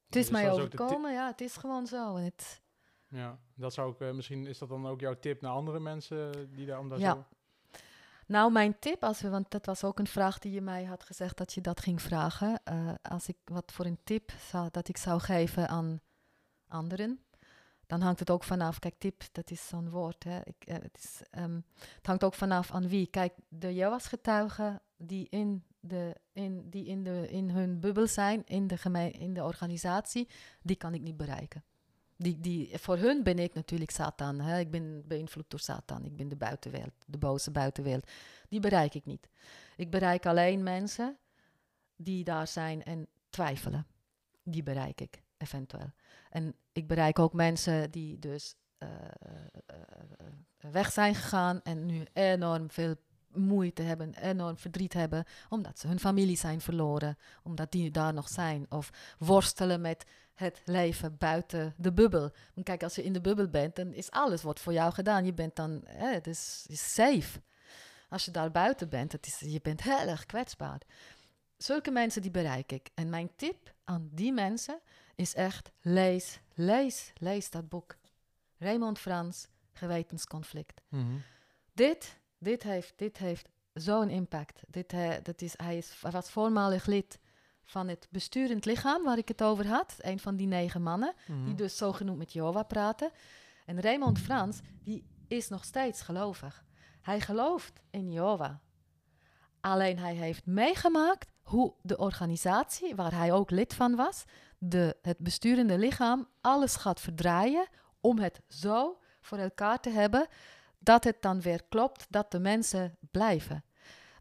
Het is Dus mij overkomen, ja, het is gewoon zo. En het, Ja, dat zou ook, eh, misschien is dat dan ook jouw tip naar andere mensen die daar om daar Ja. zo... Nou, mijn tip, als we, want dat was ook een vraag die je mij had gezegd dat je dat ging vragen. eh, als ik wat voor een tip zou, dat ik zou geven aan anderen, dan hangt het ook vanaf. Kijk, tip, dat is zo'n woord. Hè. Ik, eh, het, is, ehm, het hangt ook vanaf aan wie. Kijk, de Jehovah's-getuigen die in, de, in, die in, de, in hun bubbel zijn, in de, gemeen, in de organisatie, die kan ik niet bereiken. Die, die, voor hun ben ik natuurlijk Satan. Hè? Ik ben beïnvloed door Satan. Ik ben de buitenwereld, de boze buitenwereld. Die bereik ik niet. Ik bereik alleen mensen die daar zijn en twijfelen. Die bereik ik eventueel. En ik bereik ook mensen die dus eh, eh, eh, weg zijn gegaan en nu enorm veel moeite hebben, enorm verdriet hebben, omdat ze hun familie zijn verloren, omdat die daar nog zijn. Of worstelen met het leven buiten de bubbel. Want kijk, als je in de bubbel bent, dan is alles wordt voor jou gedaan. Je bent dan, hè, het is, is safe. Als je daar buiten bent, het is, je bent heel erg kwetsbaar. Zulke mensen die bereik ik. En mijn tip aan die mensen is echt lees, lees, lees dat boek. Raymond Frans, Gewetensconflict. Mhm. Dit, dit heeft, dit heeft zo'n impact. Dit, eh, dat is, hij, is, hij was voormalig lid van het besturend lichaam waar ik het over had. Een van die negen mannen, Mhm. die dus zogenoemd met Jehovah praten. En Raymond Frans, die is nog steeds gelovig. Hij gelooft in Jehovah. Alleen hij heeft meegemaakt hoe de organisatie, waar hij ook lid van was, de, het besturende lichaam, alles gaat verdraaien om het zo voor elkaar te hebben dat het dan weer klopt dat de mensen blijven.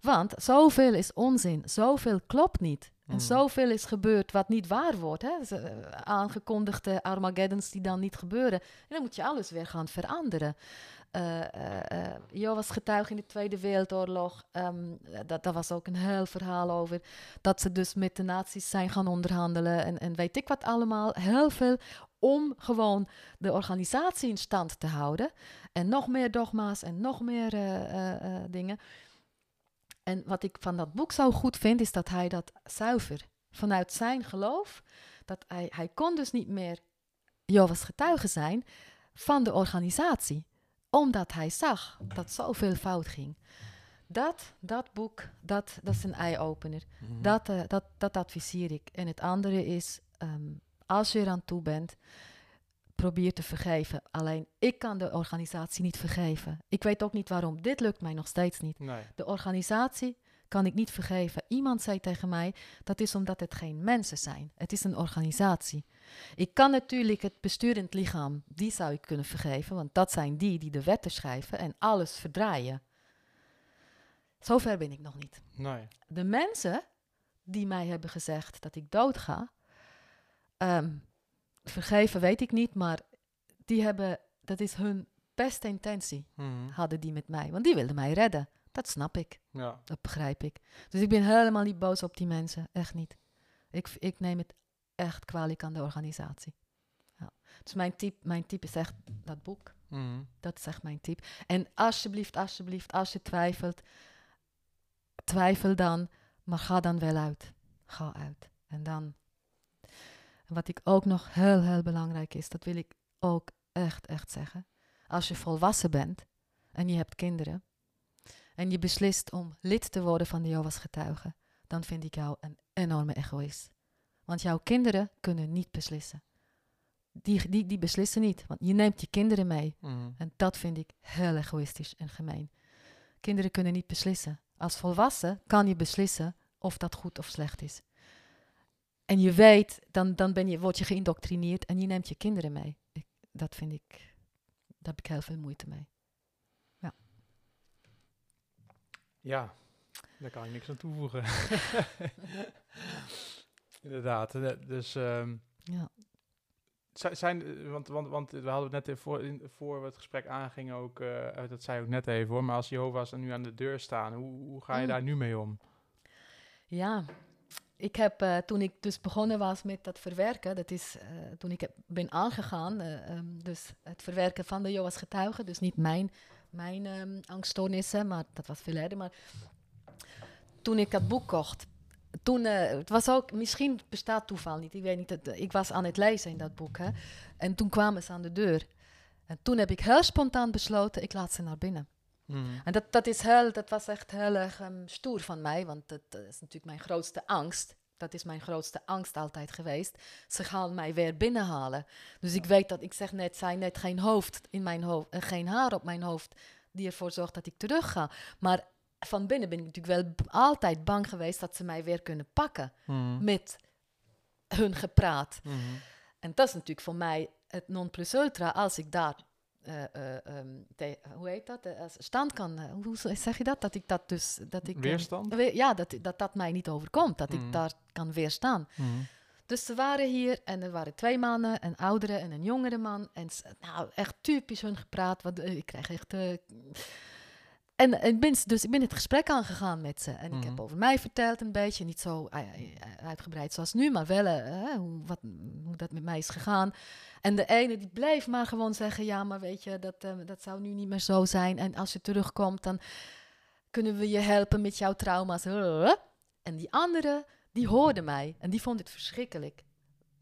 Want zoveel is onzin, zoveel klopt niet. En Mm. zoveel is gebeurd wat niet waar wordt. Hè? Eh, Aangekondigde Armageddons die dan niet gebeuren. En dan moet je alles weer gaan veranderen. Eh, Jo was getuige in de Tweede Wereldoorlog. Ehm, dat, daar was ook een heel verhaal over. Dat ze dus met de nazi's zijn gaan onderhandelen. En, en weet ik wat allemaal. Heel veel om gewoon de organisatie in stand te houden. En nog meer dogma's en nog meer eh, eh, eh, dingen. En wat ik van dat boek zo goed vind, is dat hij dat zuiver, vanuit zijn geloof, dat hij, hij kon dus niet meer Jehovah's getuige zijn, van de organisatie. Omdat hij zag dat zoveel fout ging. Dat, dat boek, dat, dat is een eye-opener. Mhm. Dat, dat, dat adviseer ik. En het andere is, ehm, als je eraan toe bent, probeer te vergeven. Alleen ik kan de organisatie niet vergeven. Ik weet ook niet waarom. Dit lukt mij nog steeds niet. Nee. De organisatie kan ik niet vergeven. Iemand zei tegen mij, dat is omdat het geen mensen zijn. Het is een organisatie. Ik kan natuurlijk het besturend lichaam, die zou ik kunnen vergeven, want dat zijn die die de wetten schrijven en alles verdraaien. Zover ben ik nog niet. Nee. De mensen die mij hebben gezegd dat ik dood ga, ehm, vergeven weet ik niet, maar die hebben, dat is hun beste intentie, Mhm. hadden die met mij. Want die wilden mij redden. Dat snap ik. Ja. Dat begrijp ik. Dus ik ben helemaal niet boos op die mensen. Echt niet. Ik, ik neem het echt kwalijk aan de organisatie. Ja. Dus mijn tip, mijn tip is echt dat boek. Mhm. Dat is echt mijn tip. En alsjeblieft, alsjeblieft, als je twijfelt, twijfel dan, maar ga dan wel uit. Ga uit. En dan. En wat ik ook nog heel, heel belangrijk is, dat wil ik ook echt, echt zeggen. Als je volwassen bent en je hebt kinderen en je beslist om lid te worden van de Jehovah's getuigen, dan vind ik jou een enorme egoïst. Want jouw kinderen kunnen niet beslissen. Die, die, die beslissen niet, want je neemt je kinderen mee. Mhm. En dat vind ik heel egoïstisch en gemeen. Kinderen kunnen niet beslissen. Als volwassen kan je beslissen of dat goed of slecht is. En je weet, dan, dan ben je, word je geïndoctrineerd en je neemt je kinderen mee. Ik, dat vind ik, daar heb ik heel veel moeite mee. Ja, daar kan ik niks aan toevoegen. <laughs> Inderdaad. eh, Dus ehm, Ja. zi- zijn, eh, want, want, want we hadden het net voor, in, voor we het gesprek aangingen ook, eh, dat zei ik ook net even hoor, maar als Jehovah's nu aan de deur staan, hoe, hoe ga je Mm. daar nu mee om? Ja, ik heb eh, toen ik dus begonnen was met dat verwerken, dat is eh, toen ik ben aangegaan, eh, ehm, dus het verwerken van de Joas getuigen, dus niet mijn, mijn ehm, angststoornissen, maar dat was veel eerder. Maar toen ik dat boek kocht, toen, het was ook, misschien bestaat toeval niet, ik weet niet, het, ik was aan het lezen in dat boek, hè, en toen kwamen ze aan de deur. En toen heb ik heel spontaan besloten, ik laat ze naar binnen. Mhm. En dat, dat, is heel, dat was echt heel erg ehm, stoer van mij, want dat, eh, is natuurlijk mijn grootste angst. Dat is mijn grootste angst altijd geweest. Ze gaan mij weer binnenhalen. Dus ik weet dat, ik zeg net, zijn net geen hoofd in mijn hoofd, en geen haar op mijn hoofd die ervoor zorgt dat ik terug ga. Maar van binnen ben ik natuurlijk wel altijd bang geweest dat ze mij weer kunnen pakken Mhm. met hun gepraat. Mhm. En dat is natuurlijk voor mij het non-plus-ultra als ik daar, eh, eh, ehm, hoe heet dat, Eh, stand kan, hoe zeg je dat? Dat ik dat dus, dat ik... Weerstand? we- ja, dat, dat dat mij niet overkomt, dat Mhm. ik daar kan weerstaan. Mhm. Dus ze waren hier en er waren twee mannen, een oudere en een jongere man. En s- nou, echt typisch hun gepraat. Wat, ik krijg echt... eh, en, en ik ben, dus ik ben het gesprek aangegaan met ze. En ik heb Mhm. over mij verteld een beetje. Niet zo eh, eh, uitgebreid zoals nu, maar wel eh, hoe, wat, hoe dat met mij is gegaan. En de ene die bleef maar gewoon zeggen... ja, maar weet je, dat, eh, dat zou nu niet meer zo zijn. En als je terugkomt, dan kunnen we je helpen met jouw trauma's. En die andere, die hoorde mij en die vond het verschrikkelijk.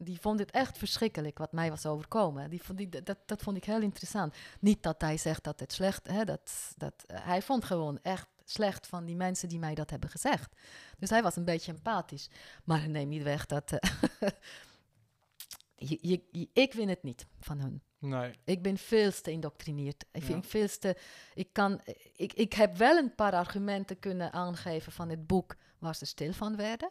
Die vond het echt verschrikkelijk wat mij was overkomen. Die vond, die, dat, dat vond ik heel interessant. Niet dat hij zegt dat het slecht is. Dat, dat, eh, hij vond gewoon echt slecht van die mensen die mij dat hebben gezegd. Dus hij was een beetje empathisch. Maar neem niet weg dat... eh, <laughs> je, je, je- ik win het niet van hun. Nee. Ik ben veel te indoctrineerd. Ik, Ja. vind veel te, ik, kan, ik, ik heb wel een paar argumenten kunnen aangeven van het boek waar ze stil van werden.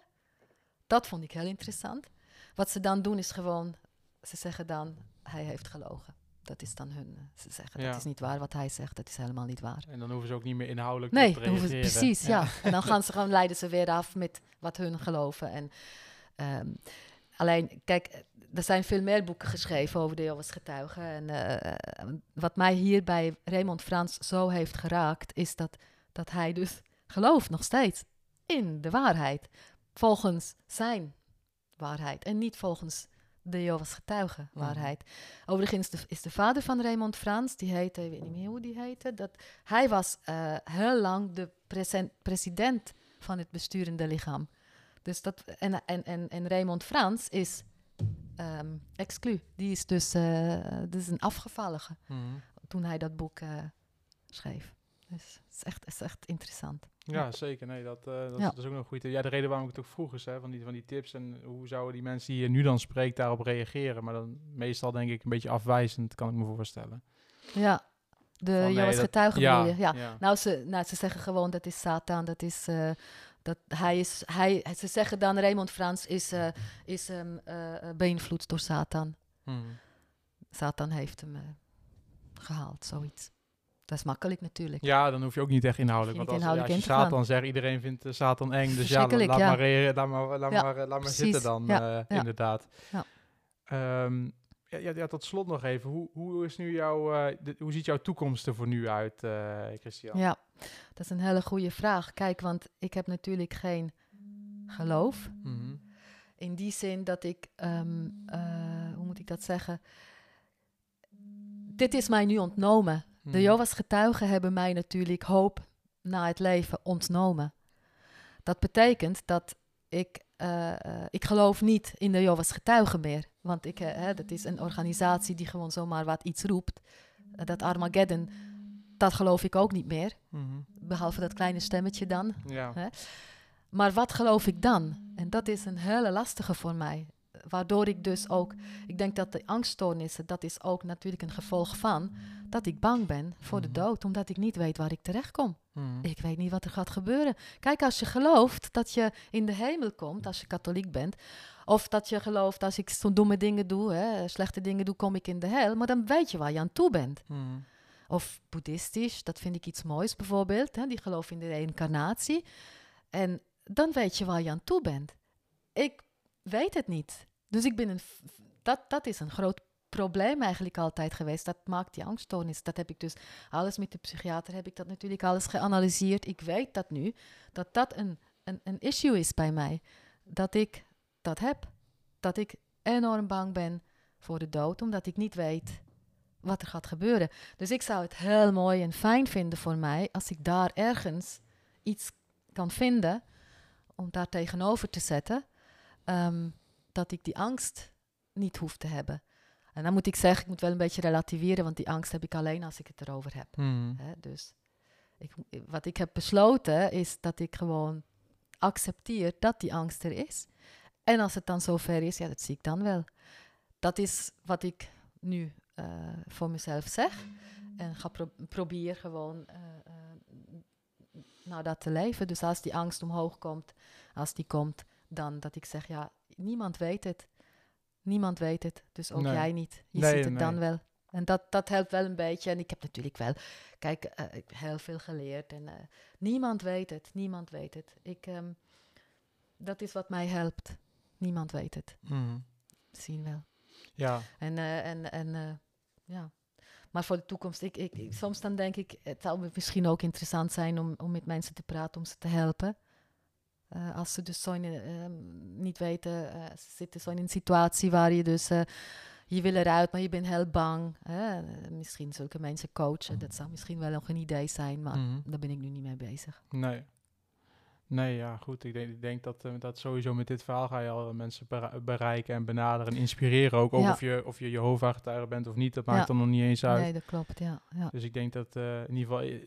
Dat vond ik heel interessant. Wat ze dan doen is gewoon, ze zeggen dan, hij heeft gelogen. Dat is dan hun, ze zeggen, Ja. dat is niet waar wat hij zegt, dat is helemaal niet waar. En dan hoeven ze ook niet meer inhoudelijk Nee, te reageren. precies, ja. En dan gaan ze gewoon, leiden ze weer af met wat hun geloven. En, ehm, alleen, kijk, er zijn veel meer boeken geschreven over de Jehovah's getuigen. En eh, wat mij hier bij Raymond Frans zo heeft geraakt, is dat, dat hij dus gelooft nog steeds in de waarheid. Volgens zijn waarheid en niet volgens de Jehovah's getuigen Mhm. waarheid. Overigens de, is de vader van Raymond Frans, die heette, ik weet niet meer hoe die heette, dat, hij was eh, heel lang de president van het besturende lichaam. Dus dat, en, en, en, en Raymond Frans is ehm exclu. Die is dus, eh dus een afgevallige Mhm. toen hij dat boek eh, schreef. Dus is echt, is echt interessant. Ja, zeker. Nee, dat, eh, dat, is, Ja. dat is ook nog goed. Ja, de reden waarom ik het ook vroeg is, hè, van, die, van die tips en hoe zouden die mensen die je nu dan spreekt daarop reageren. Maar dan meestal denk ik een beetje afwijzend, kan ik me voorstellen. Ja, de Van, nee, dat- getuigen ja? Ja. ja. Nou, ze, nou, ze zeggen gewoon dat is Satan, dat is... eh, dat hij is hij, ze zeggen dan Raymond Frans is, eh, is ehm, eh, eh, beïnvloed door Satan. Mhm. Satan heeft hem eh, gehaald, zoiets. Dat is makkelijk natuurlijk. Ja, dan hoef je ook niet echt inhoudelijk. Want als, ja, als je inhoudelijk Satan zegt, iedereen vindt eh, Satan eng. Dus ja, laat, ja. Maar, re- laat maar, laat Ja, maar, eh, laat maar zitten dan, eh, inderdaad. Ja. Ehm, ja, ja, tot slot nog even. Hoe, hoe, is nu jouw, eh, de- hoe ziet jouw toekomst er voor nu uit, eh Christian? Ja, dat is een hele goede vraag. Kijk, want ik heb natuurlijk geen geloof. Mhm. In die zin dat ik, ehm, eh, hoe moet ik dat zeggen? Dit is mij nu ontnomen. De Mhm. Jehovah's getuigen hebben mij natuurlijk hoop na het leven ontnomen. Dat betekent dat ik, eh, eh, ik geloof niet in de Jehovah's getuigen meer. Want ik, eh, hè, dat is een organisatie die gewoon zomaar wat iets roept. Dat Armageddon, dat geloof ik ook niet meer. Mhm. Behalve dat kleine stemmetje dan. Ja. Hè? Maar wat geloof ik dan? En dat is een hele lastige voor mij. Waardoor ik dus ook, ik denk dat de angststoornissen, dat is ook natuurlijk een gevolg van dat ik bang ben voor de Mhm. dood, omdat ik niet weet waar ik terecht kom. Mhm. Ik weet niet wat er gaat gebeuren. Kijk, als je gelooft dat je in de hemel komt, als je katholiek bent, of dat je gelooft als ik zo'n domme dingen doe, hè, slechte dingen doe, kom ik in de hel, maar dan weet je waar je aan toe bent. Mhm. Of boeddhistisch, dat vind ik iets moois bijvoorbeeld. Hè? Die geloven in de reïncarnatie. En dan weet je waar je aan toe bent. Ik weet het niet. Dus ik ben een, dat, dat is een groot probleem eigenlijk altijd geweest. Dat maakt die angststoornis. Dat heb ik dus alles met de psychiater, heb ik dat natuurlijk alles geanalyseerd. Ik weet dat nu, dat dat een, een, een issue is bij mij. Dat ik dat heb. Dat ik enorm bang ben voor de dood, omdat ik niet weet wat er gaat gebeuren. Dus ik zou het heel mooi en fijn vinden voor mij als ik daar ergens iets kan vinden om daar tegenover te zetten, ehm, dat ik die angst niet hoef te hebben. En dan moet ik zeggen, ik moet wel een beetje relativeren, want die angst heb ik alleen als ik het erover heb. Hè? Dus ik, wat ik heb besloten is dat ik gewoon accepteer dat die angst er is. En als het dan zover is, ja, dat zie ik dan wel. Dat is wat ik nu eh, voor mezelf zeg. En ga pro probeer gewoon eh, naar dat te leven. Dus als die angst omhoog komt, als die komt, dan dat ik zeg, ja, niemand weet het. Niemand weet het, dus ook Nee. jij niet. Je Nee, ziet het dan wel. En dat, dat helpt wel een beetje. En ik heb natuurlijk wel, kijk, eh, ik heb heel veel geleerd. En eh, niemand weet het, niemand weet het. Ik, ehm, dat is wat mij helpt. Niemand weet het. Mhm. Zien wel. Ja. En, eh, en, en ja. Maar voor de toekomst, ik, ik, ik- soms dan denk ik, het zou misschien ook interessant zijn om, om met mensen te praten, om ze te helpen. Eh, als ze dus zo ehm, niet weten, eh, ze zitten zo in een situatie waar je dus, eh, je wil eruit, maar je bent heel bang. hè. Misschien zulke mensen coachen, dat zou misschien wel nog een idee zijn, maar Mhm. daar ben ik nu niet mee bezig. Nee. Nee, ja, goed. Ik denk, ik denk dat, eh, dat sowieso met dit verhaal ga je al mensen bere- bereiken en benaderen en inspireren. Ook, of je, of je Jehovah-getuige bent of niet, dat maakt Ja. dan nog niet eens uit. Nee, dat klopt, ja. ja. Dus ik denk dat eh, in ieder geval,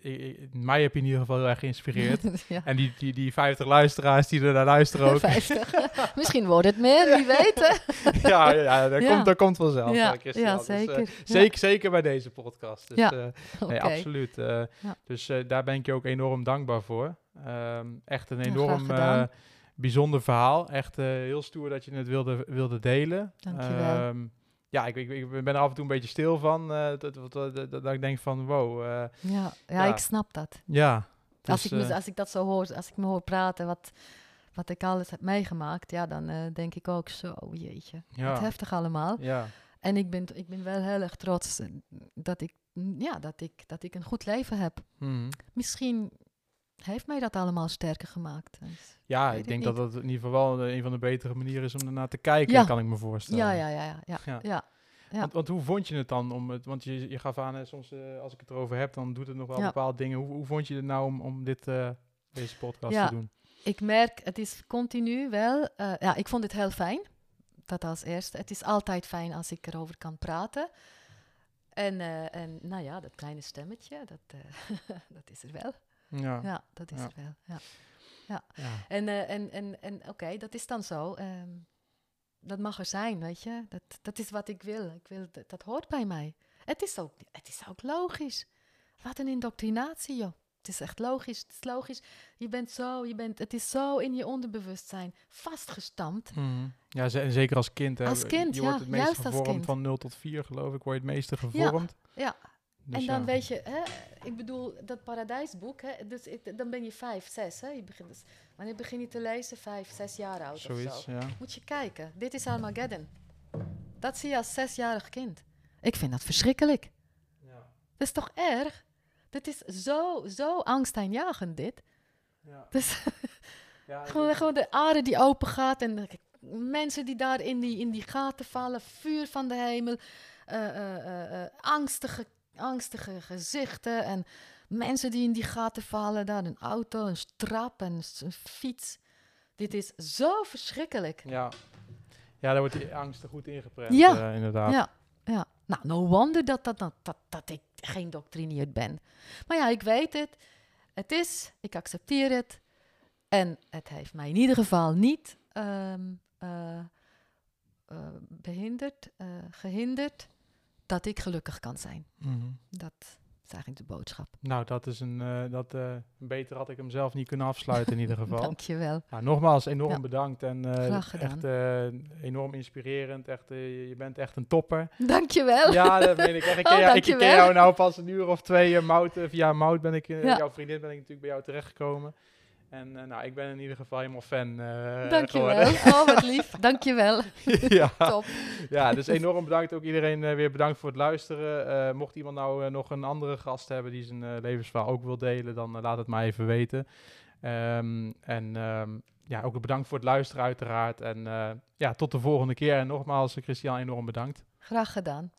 mij heb je in ieder geval heel erg geïnspireerd. <laughs> en die, die, die 50 luisteraars die er naar luisteren ook. 50. <laughs> Misschien wordt het meer, wie weet. <laughs> ja, ja, dat. Komt, dat komt vanzelf. Ja, Dus, eh, zeker. Ja. zeker, zeker bij deze podcast. Dus, Ja. Nee, absoluut. eh, Ja. Dus daar ben ik je ook enorm dankbaar voor. Ehm, echt een enorm eh, bijzonder verhaal. Echt eh, heel stoer dat je het wilde, wilde delen. Dankjewel. Ehm, ja, ik, ik, ik ben er af en toe een beetje stil van. eh, dat, dat, dat, dat, dat ik denk van wow. Ja, ja, Ja. ik snap dat. ja. als, dus, ik, me- als ik dat zo hoor, als ik me hoor praten, wat, wat ik alles heb meegemaakt, ja, dan denk ik ook zo, jeetje, Ja. wat heftig allemaal. ja. En ik ben, ik ben wel heel erg trots dat ik, ja, dat ik, dat ik een goed leven heb. Mhm. Misschien heeft mij dat allemaal sterker gemaakt. Dus, Ja, ik denk dat dat in ieder geval wel een van de betere manieren is om ernaar te kijken, Ja. kan ik me voorstellen. ja, ja, ja, ja, ja, Ja. ja. ja. Want, want hoe vond je het dan? Om het, want je, je gaf aan, hè, soms eh, als ik het erover heb, dan doet het nog wel bepaalde dingen. Hoe, hoe vond je het nou om, om dit, eh, deze podcast te doen? Ik merk, het is continu wel, eh, ja, ik vond het heel fijn Dat als eerste. Het is altijd fijn als ik erover kan praten. En, en nou ja, dat kleine stemmetje, dat, <laughs> dat is er wel. Ja. Ja, dat is Ja. er wel. Ja. ja. En, eh, en, en, en oké, dat is dan zo. ehm, dat mag er zijn, weet je. Dat, dat is wat ik wil. Ik wil dat, dat hoort bij mij. Het is, ook, het is ook logisch. Wat een indoctrinatie, joh. Het is echt logisch. Het is logisch. Je bent zo, je bent, het is zo in je onderbewustzijn vastgestampt. Mhm. Ja, zeker als kind. Hè. Als kind, je wordt ja, het meest gevormd van 0 tot 4, geloof ik. Word je het meeste gevormd. ja. Dus en dan ja. weet je, hè, ik bedoel, dat paradijsboek, hè, dus ik, dan ben je vijf, zes. Hè, je begint, dus, wanneer begin je te lezen? Vijf, zes jaar oud of Zoiets, zo. ja. Moet je kijken. Dit is Armageddon. Dat zie je als zesjarig kind. Ik vind dat verschrikkelijk. Ja. Dat is toch erg? Dit is zo, zo angstaanjagend, dit. Ja. Dus Ja, <laughs> gewoon, gewoon de aarde die open gaat en de mensen die daar in die, in die gaten vallen, vuur van de hemel, eh, eh, eh, angstige, angstige gezichten en mensen die in die gaten vallen, daar een auto, een strap en een fiets. Dit is zo verschrikkelijk. Ja. ja, daar wordt die angst er goed ingeprent, Ja. eh, inderdaad. Ja, ja. Nou, no wonder dat, dat, dat, dat, dat ik geïndoctrineerd ben. Maar ja, ik weet het. Het is, ik accepteer het. En het heeft mij in ieder geval niet ehm, eh, eh, behinderd, eh, gehinderd dat ik gelukkig kan zijn. Mhm. Dat is eigenlijk de boodschap. Nou, dat is een... eh, dat, eh, beter had ik hem zelf niet kunnen afsluiten in ieder <laughs> geval. Dank je wel. Nou, nogmaals, enorm Ja. bedankt. En eh, echt enorm inspirerend. Echt, je- bent echt een topper. Dank je wel. Ja, dat meen ik echt. Ik <laughs> Oh, ken, jou, ik dankjewel. ken jou nou pas een uur of twee. Mout, via Mout ben ik, Ja. jouw vriendin, ben ik natuurlijk bij jou terechtgekomen. En eh, nou, ik ben in ieder geval helemaal fan eh Dank je geworden. wel. Oh, wat lief. <laughs> Dank je wel. <laughs> ja. Top. ja, dus enorm bedankt. Ook iedereen eh, weer bedankt voor het luisteren. Mocht iemand nou nog een andere gast hebben die zijn levensverhaal ook wil delen, dan laat het maar even weten. Ehm, en ehm, ja, ook bedankt voor het luisteren uiteraard. En ja, tot de volgende keer. En nogmaals, Christian, enorm bedankt. Graag gedaan.